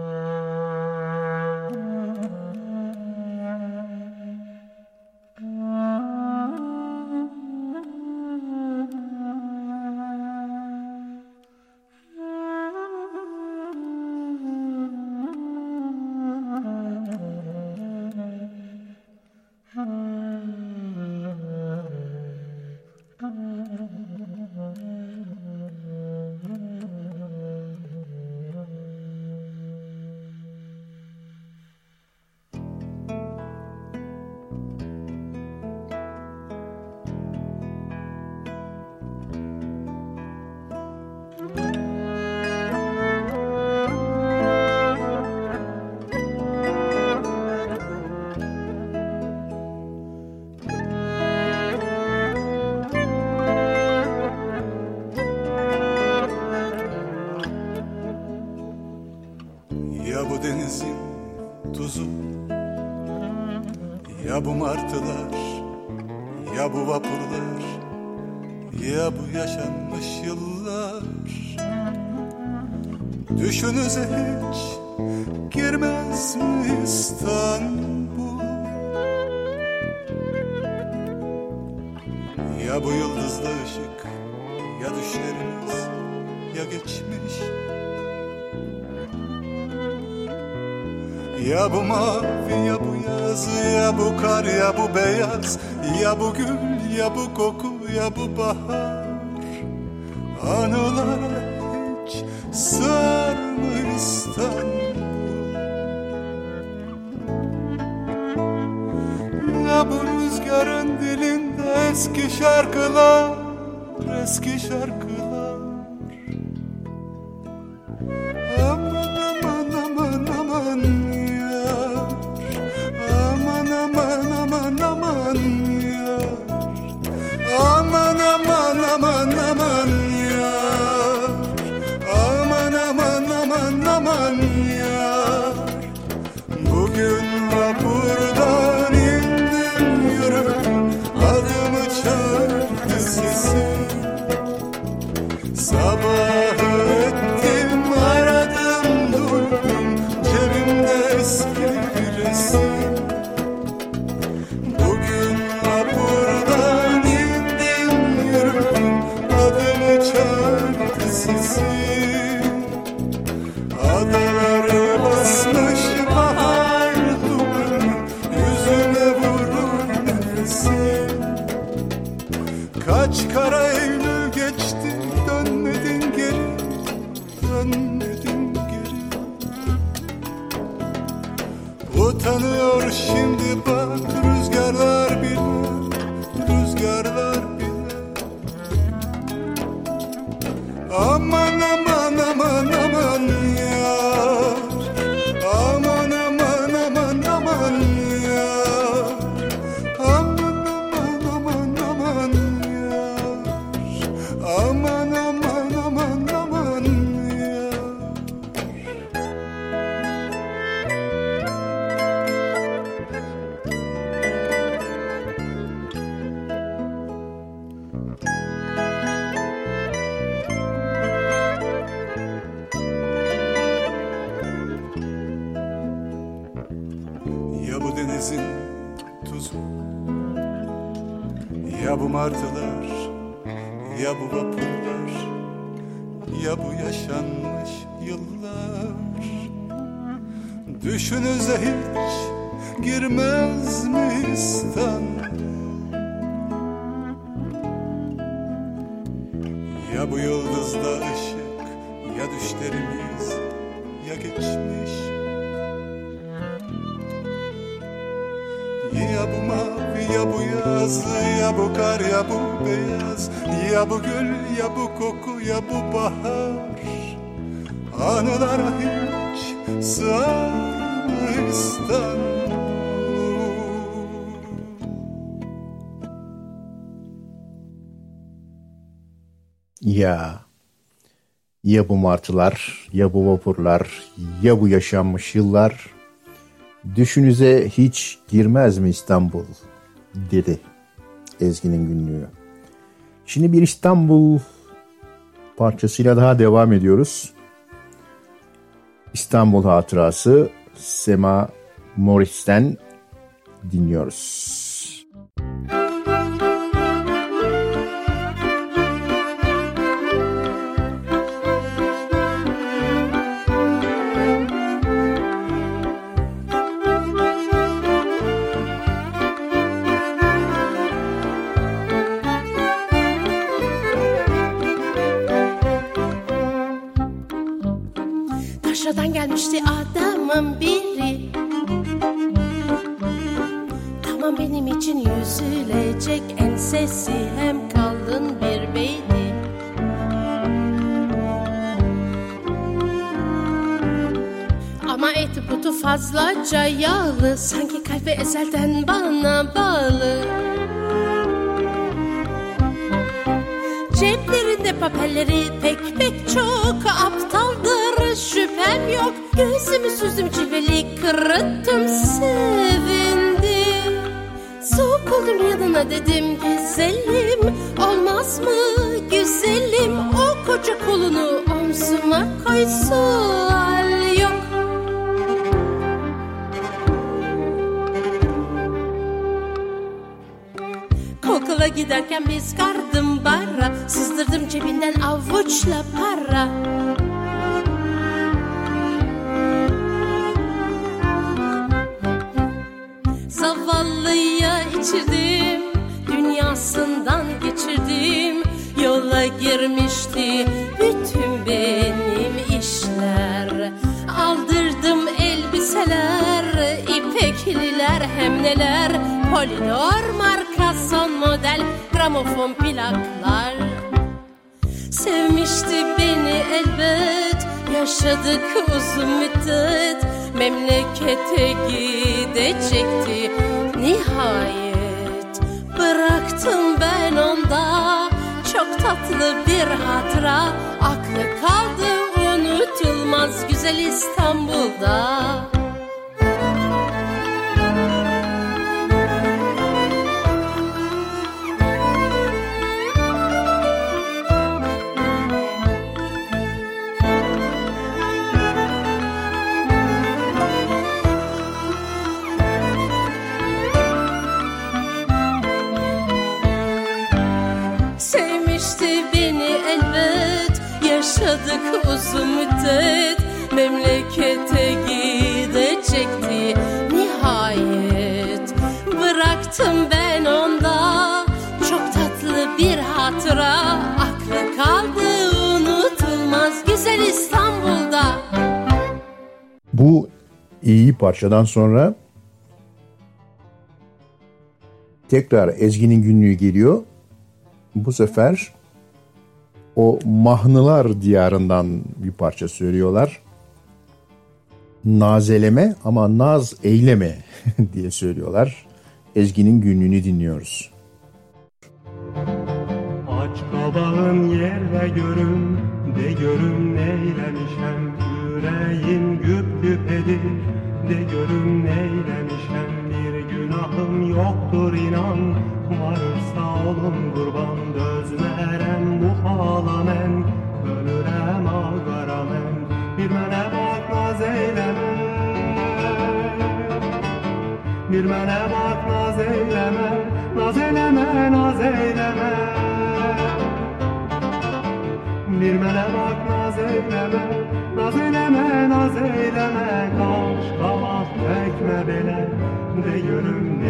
tuzu Ya bu martılar Ya bu vapurlar Ya bu yaşanmış yıllar. Düşünüze hiç girmez mi İstanbul Ya bu yıldızda yaz ya bu kar ya bu beyaz Ya bu gül ya bu koku ya bu bahar Anılara hiç sığar İstanbul
Ya ya bu martılar, ya bu vapurlar, ya bu yaşanmış yıllar. Düşünüze hiç girmez mi İstanbul? dedi Ezgi'nin günlüğü. Şimdi bir İstanbul parçasıyla daha devam ediyoruz. İstanbul Hatırası Sema Morris'ten dinliyoruz.
Fazlaca yağlı Sanki kalbi ezelden bana bağlı. Ceplerinde papelleri pek pek çok Aptaldır şüphem yok. Gözümü süzdüm cilveli kırıttım sevindim. Soğuk oldum yanına dedim güzelim. Olmaz mı güzelim? O koca kolunu omzuma koy Okula giderken biz kardım bara. Sızdırdım cebinden avuçla para. Zavallıya içirdim Dünyasından geçirdim. Yola girmişti bütün benim işler. Aldırdım elbiseler ipekliler hem neler. Polidor son model gramofon plaklar. Sevmişti beni elbet Yaşadık uzun müddet. Memlekete gidecekti Nihayet. Bıraktım ben onda Çok tatlı bir hatıra. Aklı kaldı unutulmaz güzel İstanbul'da Yaşadık uzun müddet Memlekete gidecekti Nihayet. Bıraktım ben onda Çok tatlı bir hatıra. Aklı kaldı unutulmaz Güzel İstanbul'da.
Bu iyi parçadan sonra tekrar Ezgi'nin günlüğü geliyor. Bu sefer o Mahnılar diyarından bir parça söylüyorlar. Nazeleme ama naz eyleme *laughs* diye söylüyorlar. Ezgi'nin günlüğünü dinliyoruz.
Aç kabağın yerle görün De görün neylemişem Yüreğim güp güp edir De görün neylemişem Bir günahım yoktur inan Varırsa olun kurban Dözmerem bu halamen Ölürem ağaramen Bir mene bak naz eyleme Bir mene bak naz eyleme Naz Bir mene bak naz eyleme Naz eyleme, naz eyleme Kaş kabak tekme bele De görüm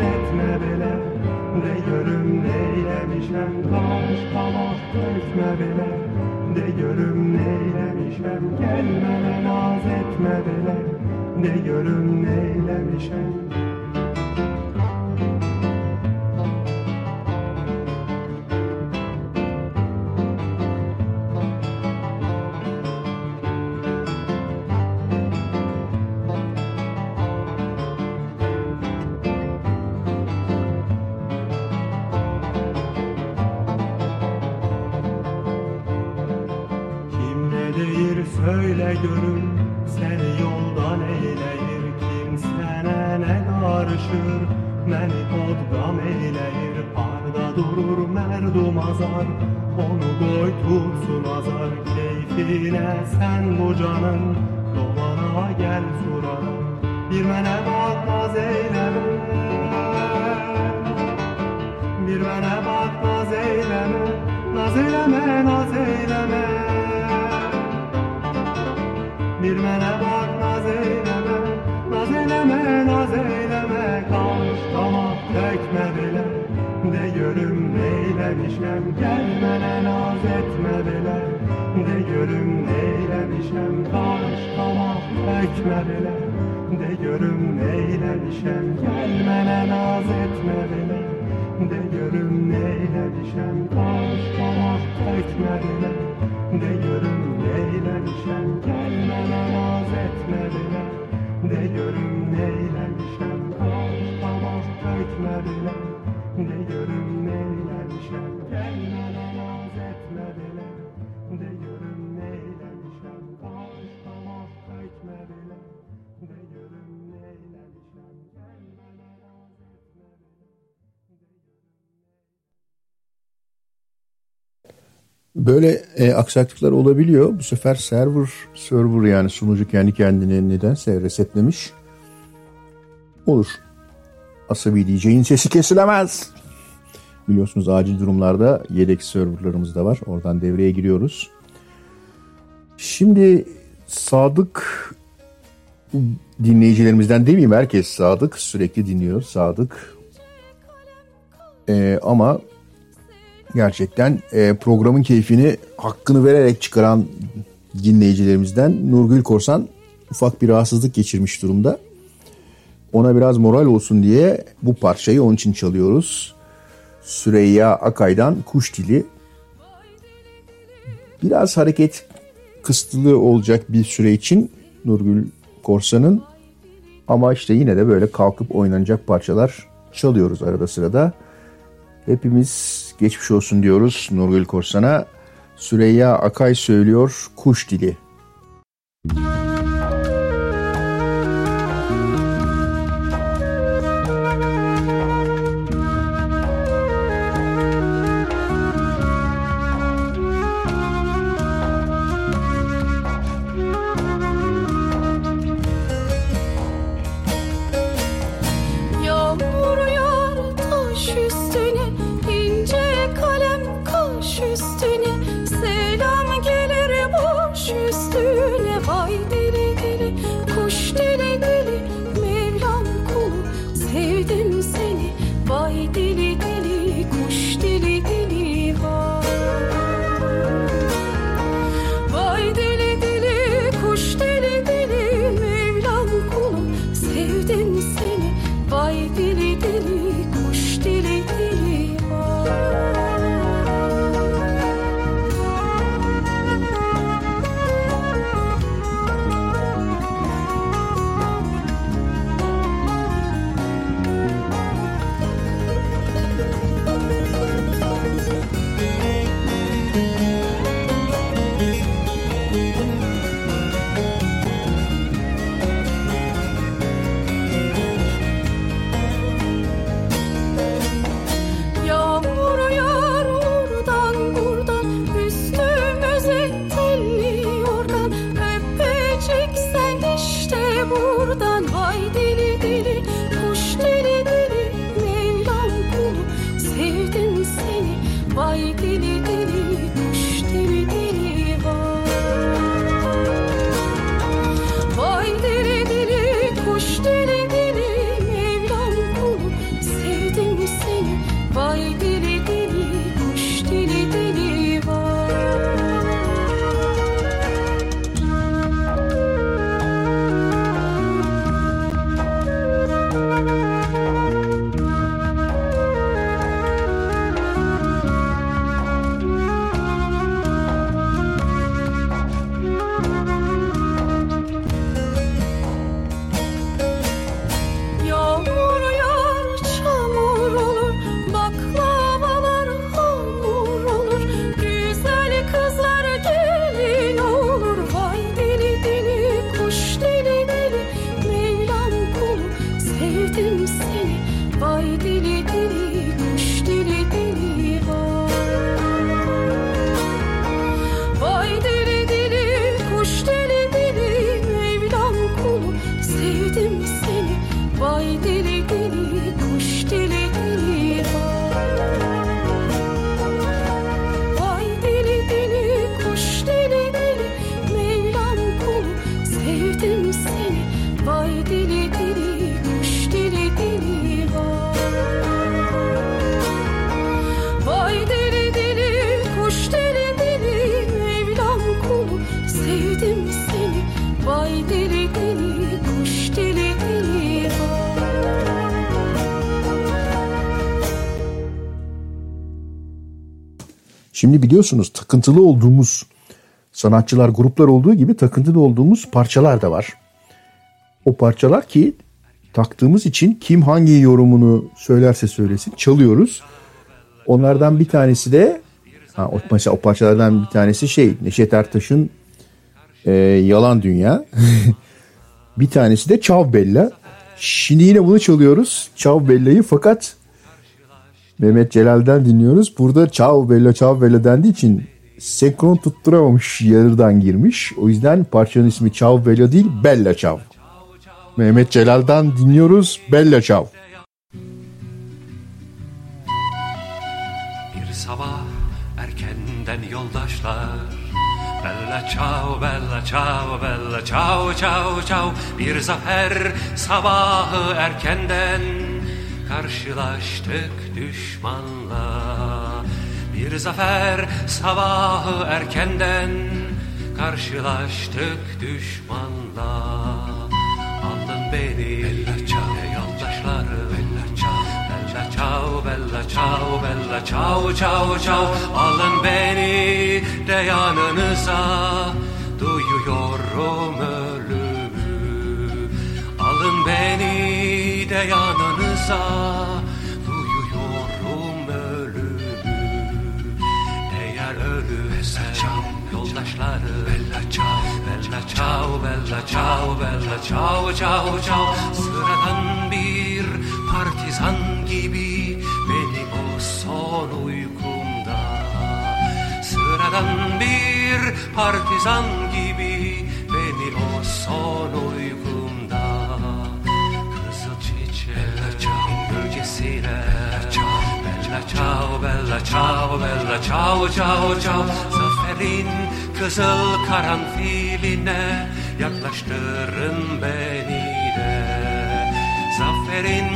etme bele De görüm neylemişem Kaş kabak tekme bele De görüm neylemişem Gelmene naz etme bele De görüm neylemişem
Böyle e, aksaklıklar olabiliyor. Bu sefer server server yani sunucu kendi kendine nedense resetlemiş. Olur. Asabi DJ'in sesi kesilemez. Biliyorsunuz acil durumlarda yedek serverlarımız da var. Oradan devreye giriyoruz. Şimdi sadık dinleyicilerimizden demeyeyim herkes sadık sürekli dinliyor sadık. Ee, ama gerçekten e, programın keyfini hakkını vererek çıkaran dinleyicilerimizden Nurgül Korsan ufak bir rahatsızlık geçirmiş durumda. Ona biraz moral olsun diye bu parçayı onun için çalıyoruz. Süreyya Akay'dan Kuş Dili. Biraz hareket kısıtlı olacak bir süre için Nurgül Korsan'ın ama işte yine de böyle kalkıp oynanacak parçalar çalıyoruz arada sırada. Hepimiz geçmiş olsun diyoruz Nurgül Korsan'a. Süreyya Akay söylüyor Kuş Dili.
Yağmur
Şimdi biliyorsunuz takıntılı olduğumuz sanatçılar, gruplar olduğu gibi takıntılı olduğumuz parçalar da var. O parçalar ki taktığımız için kim hangi yorumunu söylerse söylesin çalıyoruz. Onlardan bir tanesi de ha, o, mesela o parçalardan bir tanesi şey Neşet Ertaş'ın e, Yalan Dünya. *laughs* bir tanesi de Çav Bella. Şimdi yine bunu çalıyoruz. Çav Bella'yı fakat Mehmet Celal'den dinliyoruz. Burada Ciao Bella Ciao Bella dendiği için senkron tutturamamış yarıdan girmiş. O yüzden parçanın ismi Ciao Bella değil Bella Ciao. Mehmet Celal'dan dinliyoruz Bella Ciao.
Bir sabah erkenden yoldaşlar Bella ciao, bella ciao, bella ciao, ciao, ciao Bir zafer sabahı erkenden Karşılaştık düşmanla. Bir zafer sabahı erkenden Karşılaştık düşmanla. Aldın beni Bella ciao yoldaşları Bella ciao Bella ciao Bella ciao Bella ciao ciao ciao Alın beni de yanınıza. Duyuyorum ölümü. Alın beni de yanınıza Duyuyorum ölümü. Eğer ölürsem yoldaşları. Bella ciao Bella ciao Bella ciao Bella ciao ciao ciao Sıradan bir partizan gibi Beni o son uykumda. Sıradan bir partizan gibi Beni o son uykumda Kızıl çiçek gölgesine Bella ciao, bella ciao, bella ciao, ciao, ciao. Zaferin kızıl karanfiline Yaklaştırın beni de Zaferin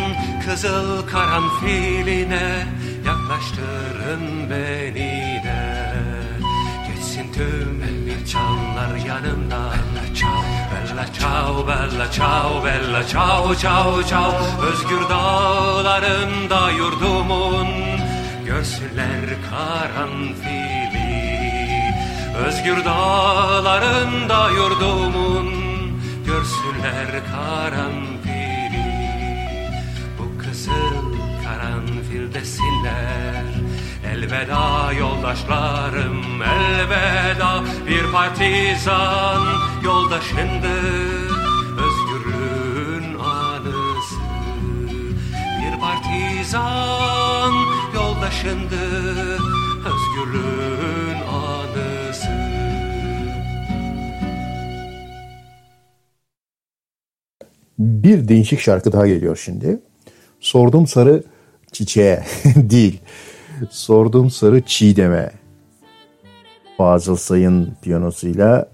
kızıl karanfiline Yaklaştırın beni de Geçsin tüm canlar yanımda. Bella ciao, bella ciao, bella ciao, bella ciao, ciao, ciao Özgür dağlarında yurdumun Görsünler karanfili. Özgür dağlarında yurdumun Görsünler karanfili. Bu kızıl karanfil desinler Elveda yoldaşlarım elveda Bir partizan yoldaşındı Özgürlüğün anısı Bir partizan yoldaşındı Özgürlüğün anısı
Bir değişik şarkı daha geliyor şimdi. Sordum sarı çiçeğe *laughs* değil. Sordum sarı çiğdeme. Fazıl Say'ın piyanosuyla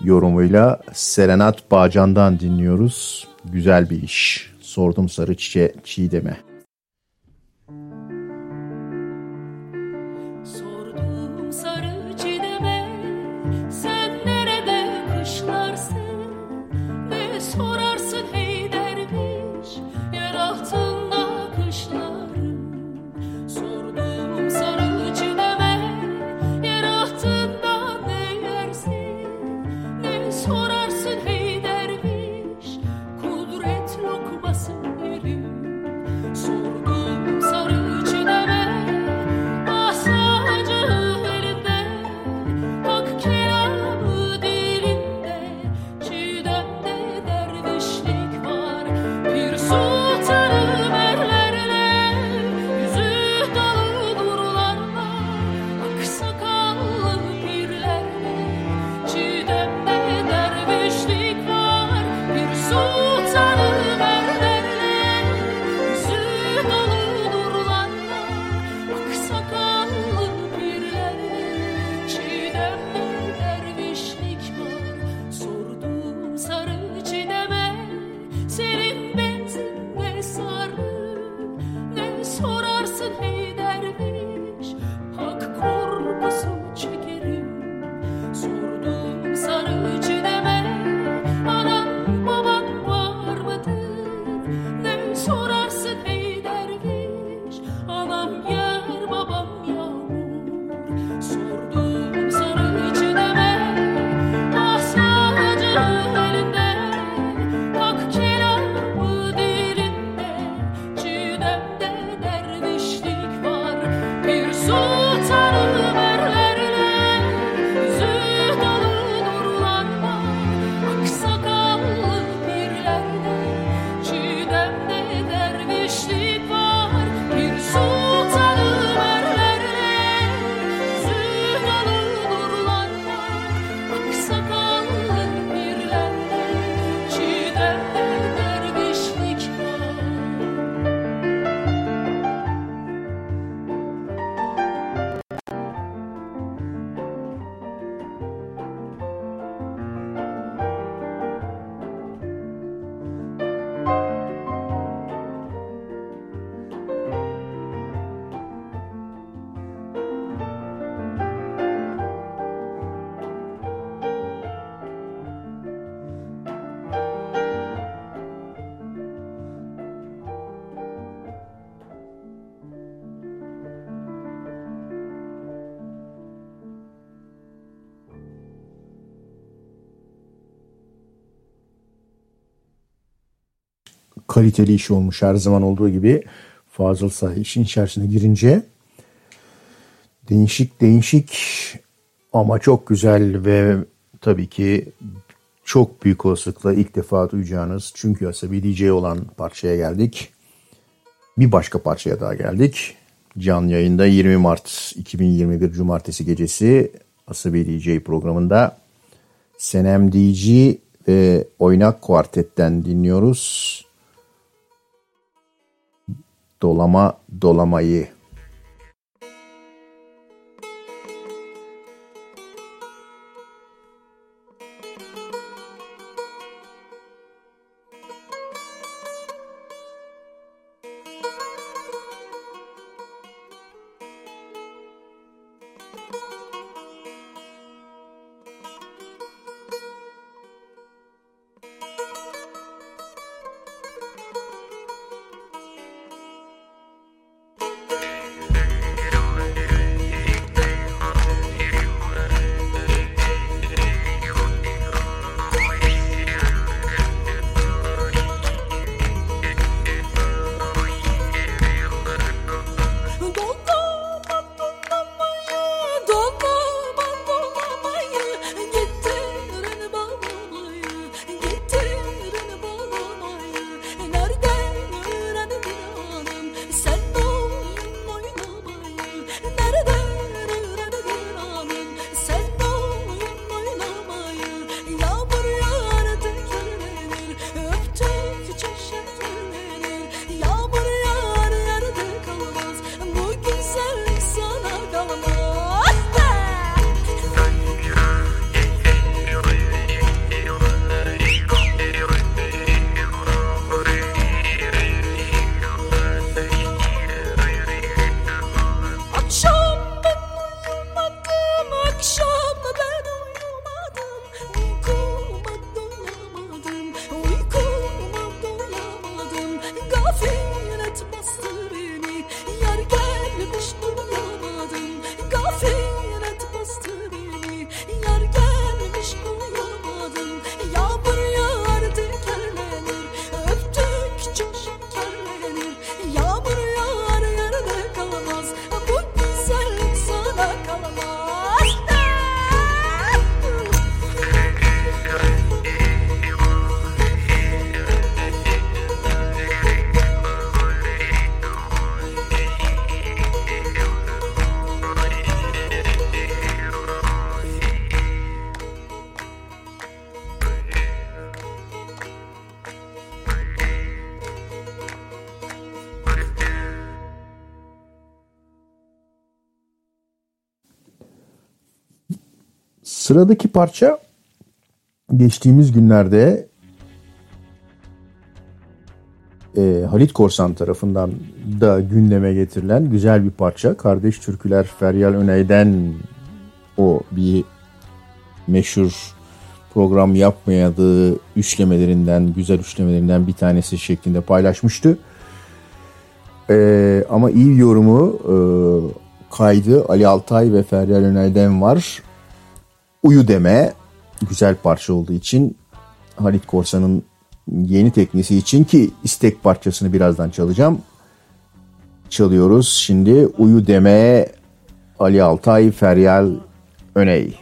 yorumuyla Serenat Bağcan'dan dinliyoruz. Güzel bir iş. Sordum sarı çiçeğe çiğdeme.
Kaliteli iş olmuş her zaman olduğu gibi. Fazıl Say işin içerisine girince değişik değişik ama çok güzel ve tabii ki çok büyük olasılıkla ilk defa duyacağınız çünkü asabi DJ olan parçaya geldik. Bir başka parçaya daha geldik. Canlı yayında 20 Mart 2021 Cumartesi gecesi Asabi DJ programında Senem DJ ve Oynak Kuartet'ten dinliyoruz. Dolama Dolamayı. Sıradaki parça geçtiğimiz günlerde e, Halit Korsan tarafından da gündeme getirilen güzel bir parça. Kardeş Türküler Feryal Öney'den o bir meşhur program yapmayadığı üçlemelerinden, güzel üçlemelerinden bir tanesi şeklinde paylaşmıştı. E, ama iyi yorumu e, kaydı Ali Altay ve Feryal Öney'den var. Uyu deme güzel parça olduğu için Halit Korsan'ın yeni teknisi için ki istek parçasını birazdan çalacağım. Çalıyoruz şimdi Uyu deme Ali Altay Feryal Öney.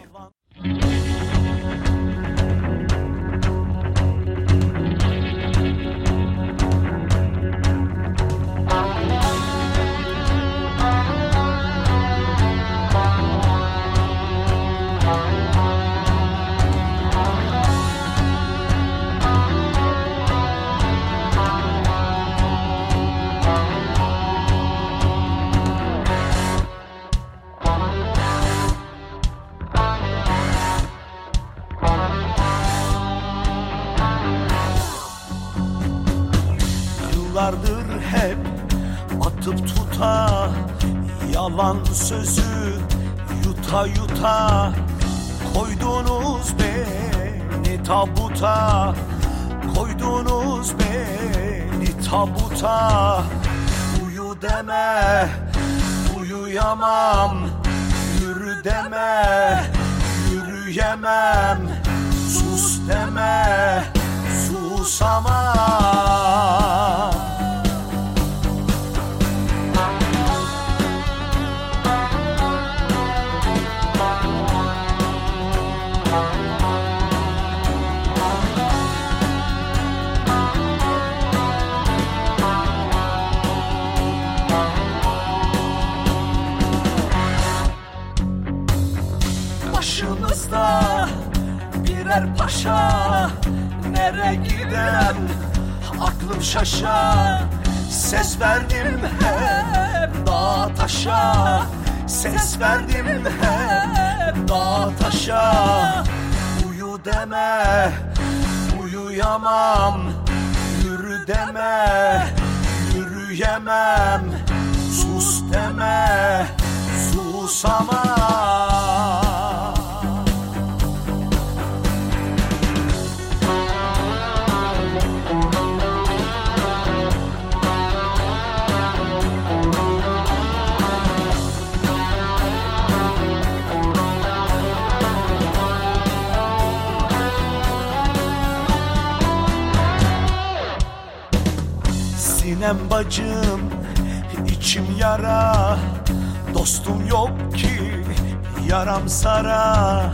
Yaram sara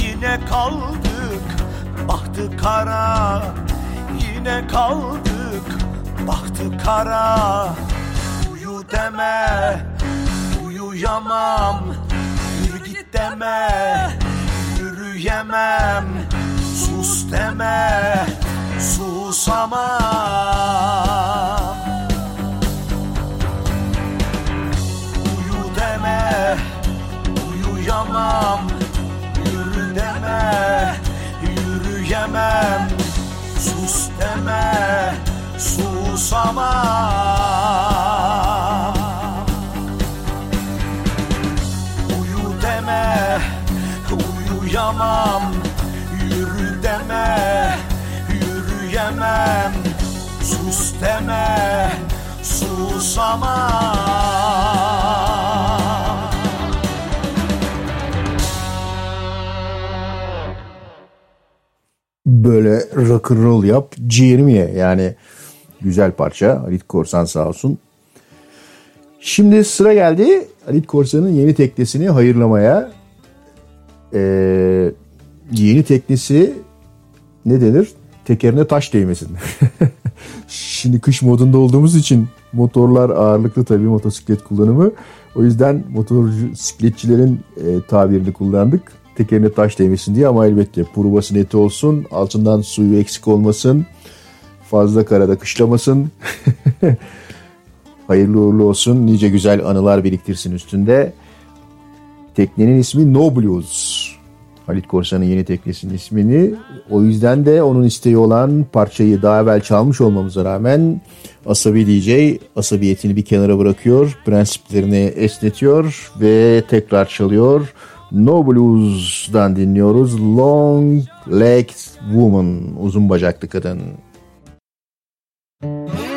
Yine kaldık bahtı kara. Yine kaldık bahtı kara. Uyu deme uyuyamam Yürü git deme yürüyemem. Sus deme susamam uyuyamam Yürü deme yürüyemem. Sus deme susamam. Uyu deme uyuyamam. Yürü deme yürüyemem. Sus deme susamam
Böyle rock and roll yap ciğerimi ye. Yani güzel parça. Halit Korsan sağ olsun. Şimdi sıra geldi Halit Korsan'ın yeni teknesini hayırlamaya. Ee, yeni teknesi ne denir? Tekerine taş değmesin. *laughs* Şimdi kış modunda olduğumuz için motorlar ağırlıklı tabii motosiklet kullanımı. O yüzden motosikletçilerin e, tabirini kullandık. Tekerine taş değmesin diye ama elbette provası neti olsun. Altından suyu eksik olmasın. Fazla karada kışlamasın. *laughs* Hayırlı uğurlu olsun. Nice güzel anılar biriktirsin üstünde. Teknenin ismi No Blues. Halit Korsan'ın yeni teknesinin ismini. O yüzden de onun isteği olan parçayı daha evvel çalmış olmamıza rağmen Asabi DJ asabiyetini bir kenara bırakıyor. Prensiplerini esnetiyor ve tekrar çalıyor. No Blues'dan dinliyoruz. Long Legged Woman. Uzun bacaklı kadın.
Thank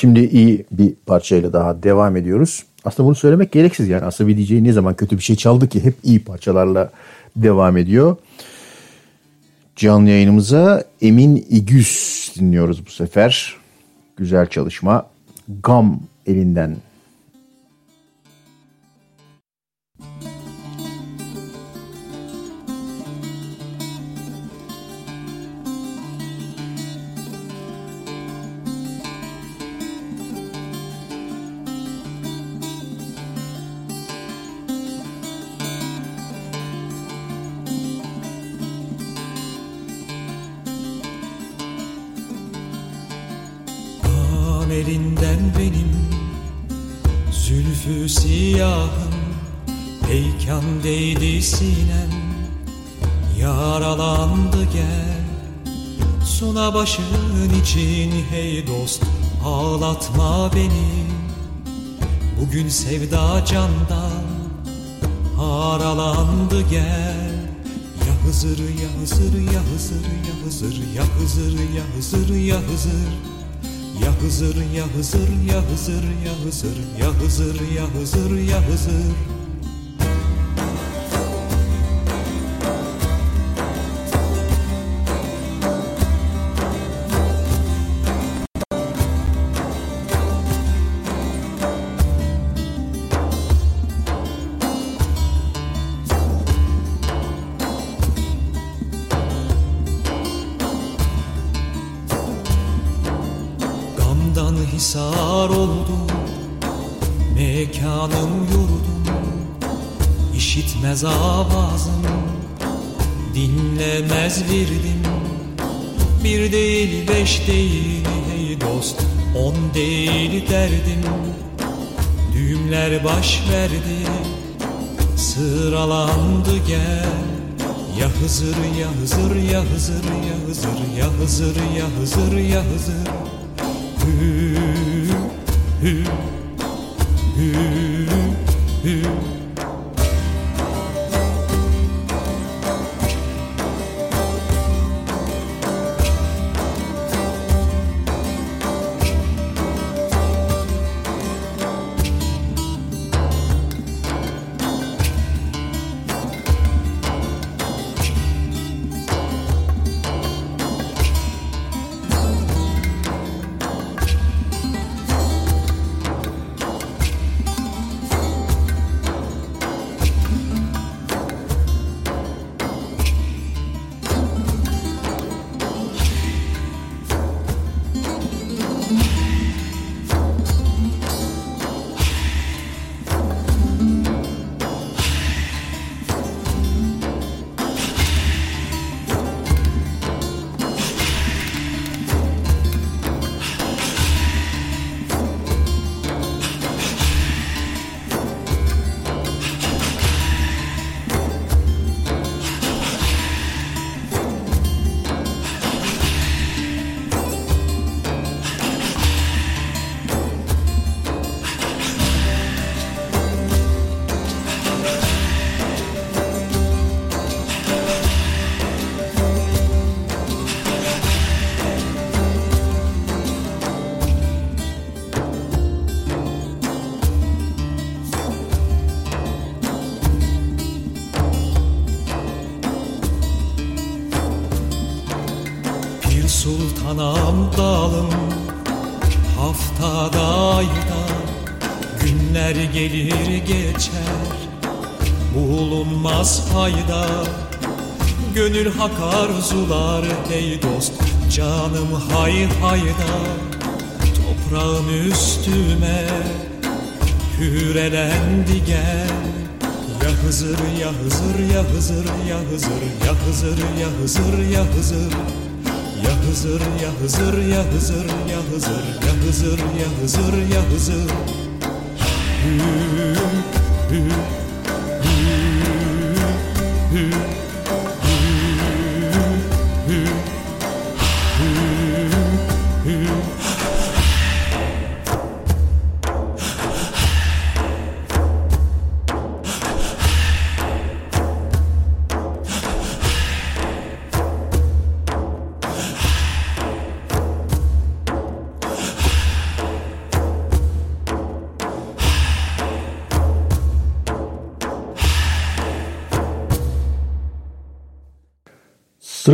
Şimdi iyi bir parçayla daha devam ediyoruz. Aslında bunu söylemek gereksiz yani. Aslında bir DJ ne zaman kötü bir şey çaldı ki hep iyi parçalarla devam ediyor. Canlı yayınımıza Emin İgüz dinliyoruz bu sefer. Güzel çalışma. Gam elinden
bakışın için hey dost ağlatma beni Bugün sevda candan haralandı gel Ya Hızır ya Hızır ya Hızır ya Hızır ya Hızır ya Hızır ya Hızır Ya Hızır ya Hızır ya Hızır ya Hızır ya Hızır ya Hızır ya Hızır Gamdan hisar oldu Mekanım yurdum İşitmez avazım Dinlemez virdim. Bir değil beş değil hey dost On değil derdim. Düğümler baş verdi Sıralandı gel. Ya Hızır ya Hızır ya Hızır ya Hızır ya Hızır ya Hızır ya Hızır who.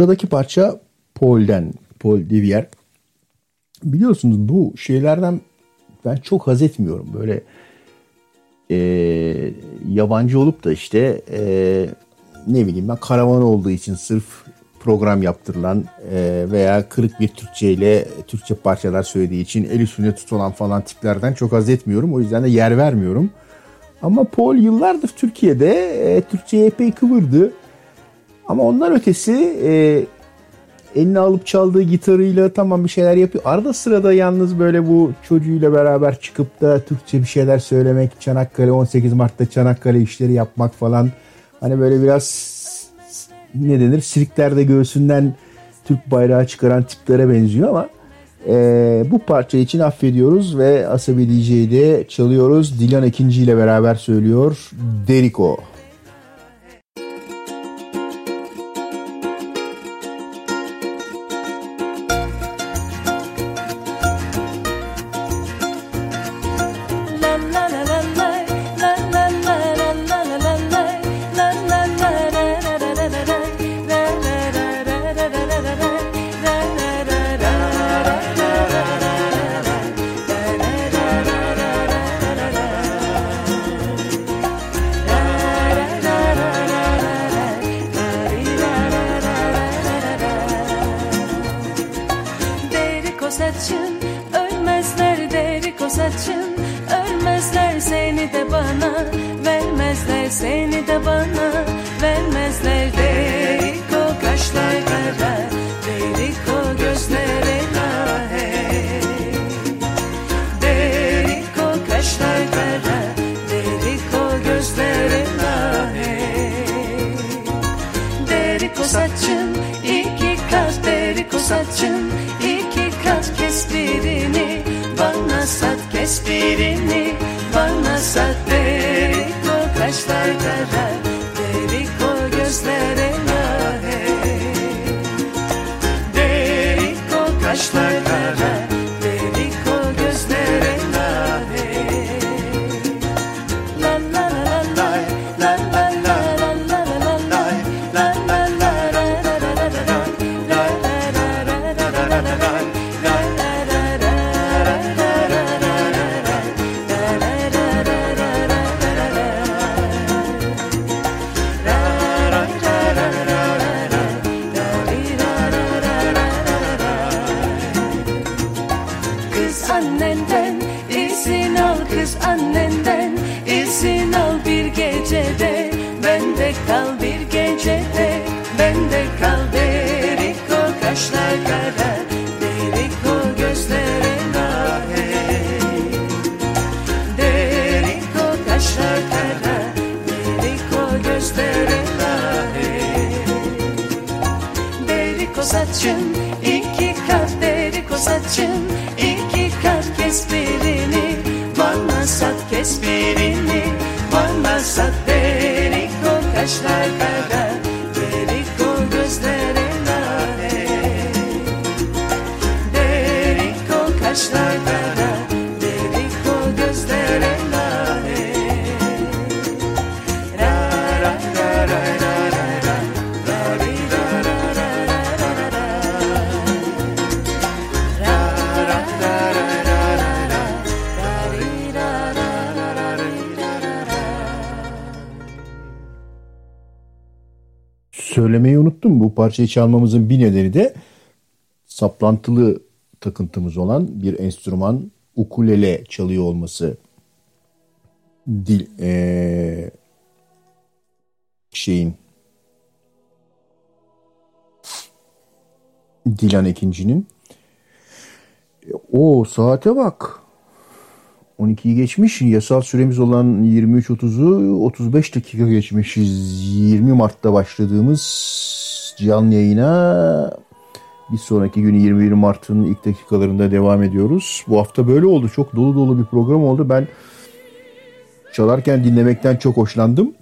Sıradaki parça Paul'den. Paul Devier. Biliyorsunuz bu şeylerden ben çok haz etmiyorum. Böyle e, yabancı olup da işte e, ne bileyim ben karavan olduğu için sırf program yaptırılan e, veya kırık bir Türkçe ile Türkçe parçalar söylediği için el üstünde tutulan falan tiplerden çok haz etmiyorum. O yüzden de yer vermiyorum. Ama Paul yıllardır Türkiye'de e, Türkçe'ye epey kıvırdı. Ama ondan ötesi e, eline alıp çaldığı gitarıyla tamam bir şeyler yapıyor. Arada sırada yalnız böyle bu çocuğuyla beraber çıkıp da Türkçe bir şeyler söylemek, Çanakkale 18 Mart'ta Çanakkale işleri yapmak falan. Hani böyle biraz ne denir sirklerde göğsünden Türk bayrağı çıkaran tiplere benziyor ama e, bu parça için affediyoruz ve Asabi DJ'de çalıyoruz. Dilan ikinci ile beraber söylüyor. Deriko.
Deriko
parçayı çalmamızın bir nedeni de saplantılı takıntımız olan bir enstrüman ukulele çalıyor olması. Dil eee, şeyin Dilan ikincinin o saate bak 12'yi geçmiş. Yasal süremiz olan 23.30'u 35 dakika geçmişiz. 20 Mart'ta başladığımız canlı yayına bir sonraki gün 21 Mart'ın ilk dakikalarında devam ediyoruz. Bu hafta böyle oldu. Çok dolu dolu bir program oldu. Ben çalarken dinlemekten çok hoşlandım.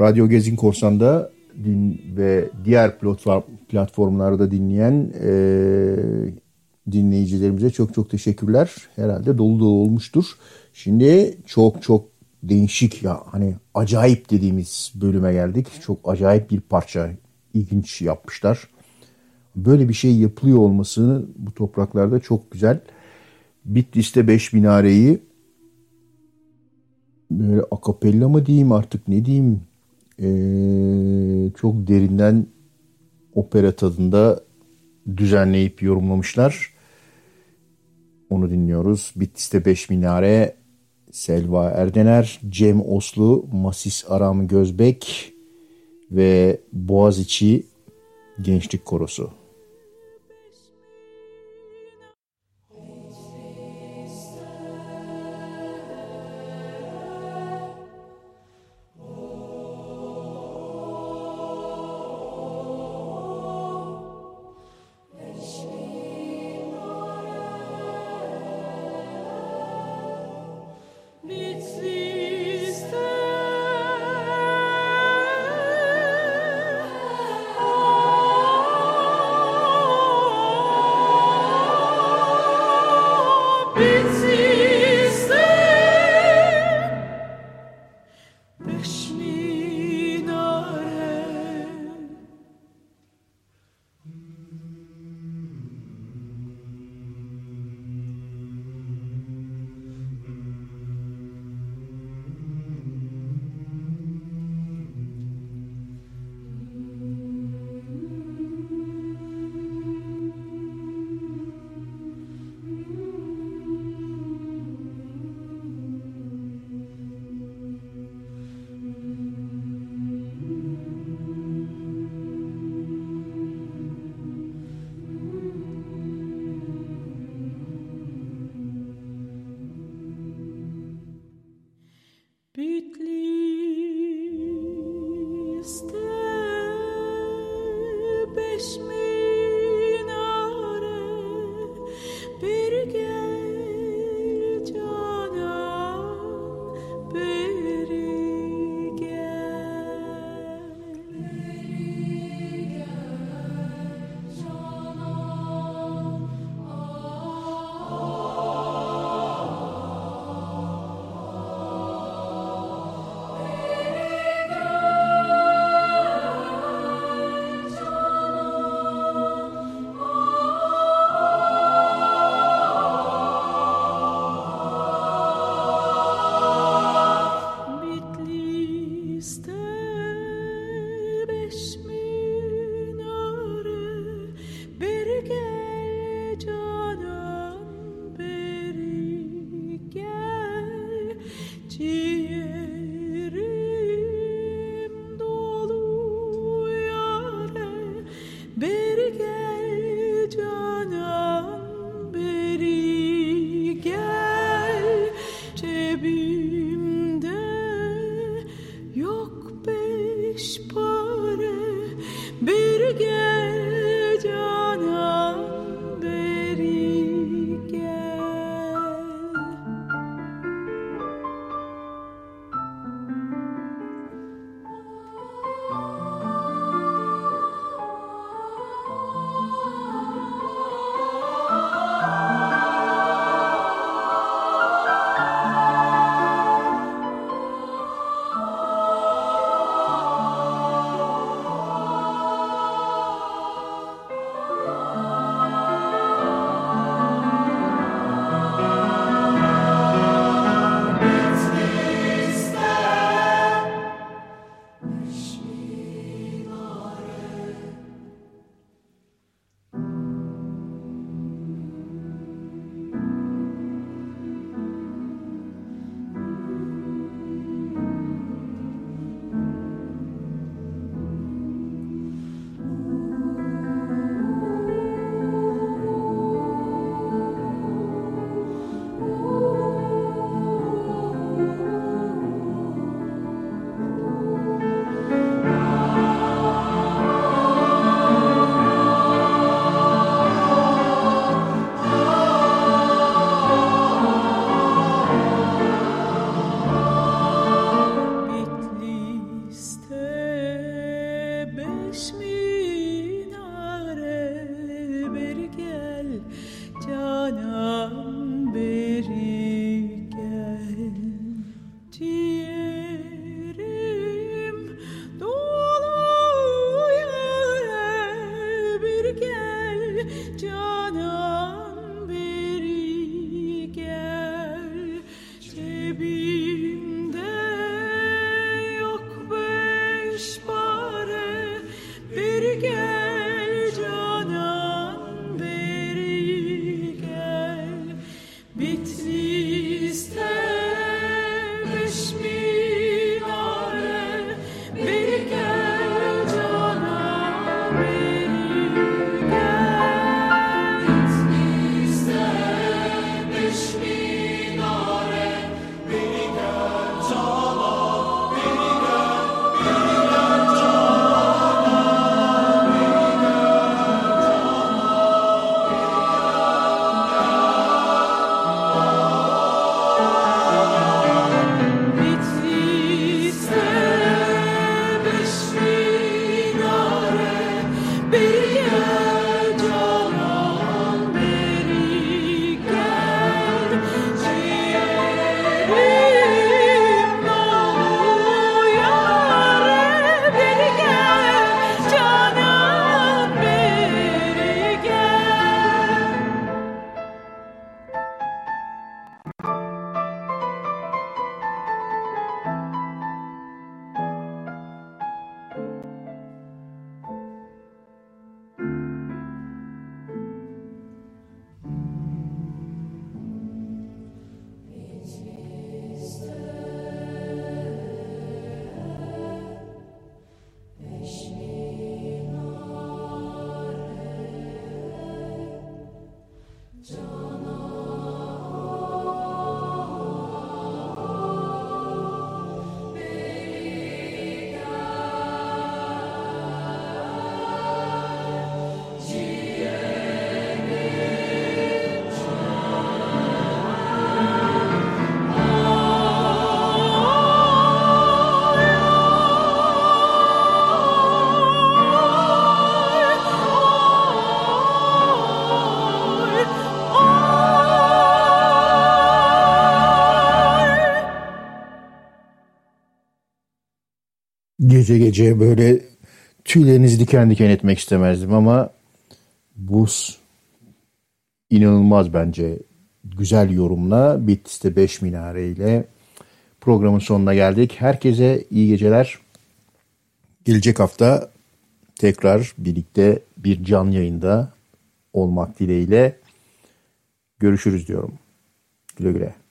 Radyo Gezin Korsan'da din ve diğer platform, platformlarda dinleyen e, dinleyicilerimize çok çok teşekkürler. Herhalde dolu dolu olmuştur. Şimdi çok çok değişik ya hani acayip dediğimiz bölüme geldik. Çok acayip bir parça ilginç yapmışlar.
böyle bir şey yapılıyor olmasını bu topraklarda çok güzel. Bitlis'te Beş Minare'yi böyle akapella mı diyeyim artık ne diyeyim ee, çok derinden opera tadında düzenleyip yorumlamışlar. Onu dinliyoruz. Bitlis'te Beş Minare, Selva Erdener, Cem Oslu, Masis Aram Gözbek ve Boğaziçi Gençlik Korosu.
Gece gece böyle tüylerinizi diken diken etmek istemezdim ama buz inanılmaz bence güzel yorumla Bitlis'te 5 minare ile programın sonuna geldik. Herkese iyi geceler. Gelecek hafta tekrar birlikte bir can yayında olmak dileğiyle görüşürüz diyorum. Güle güle.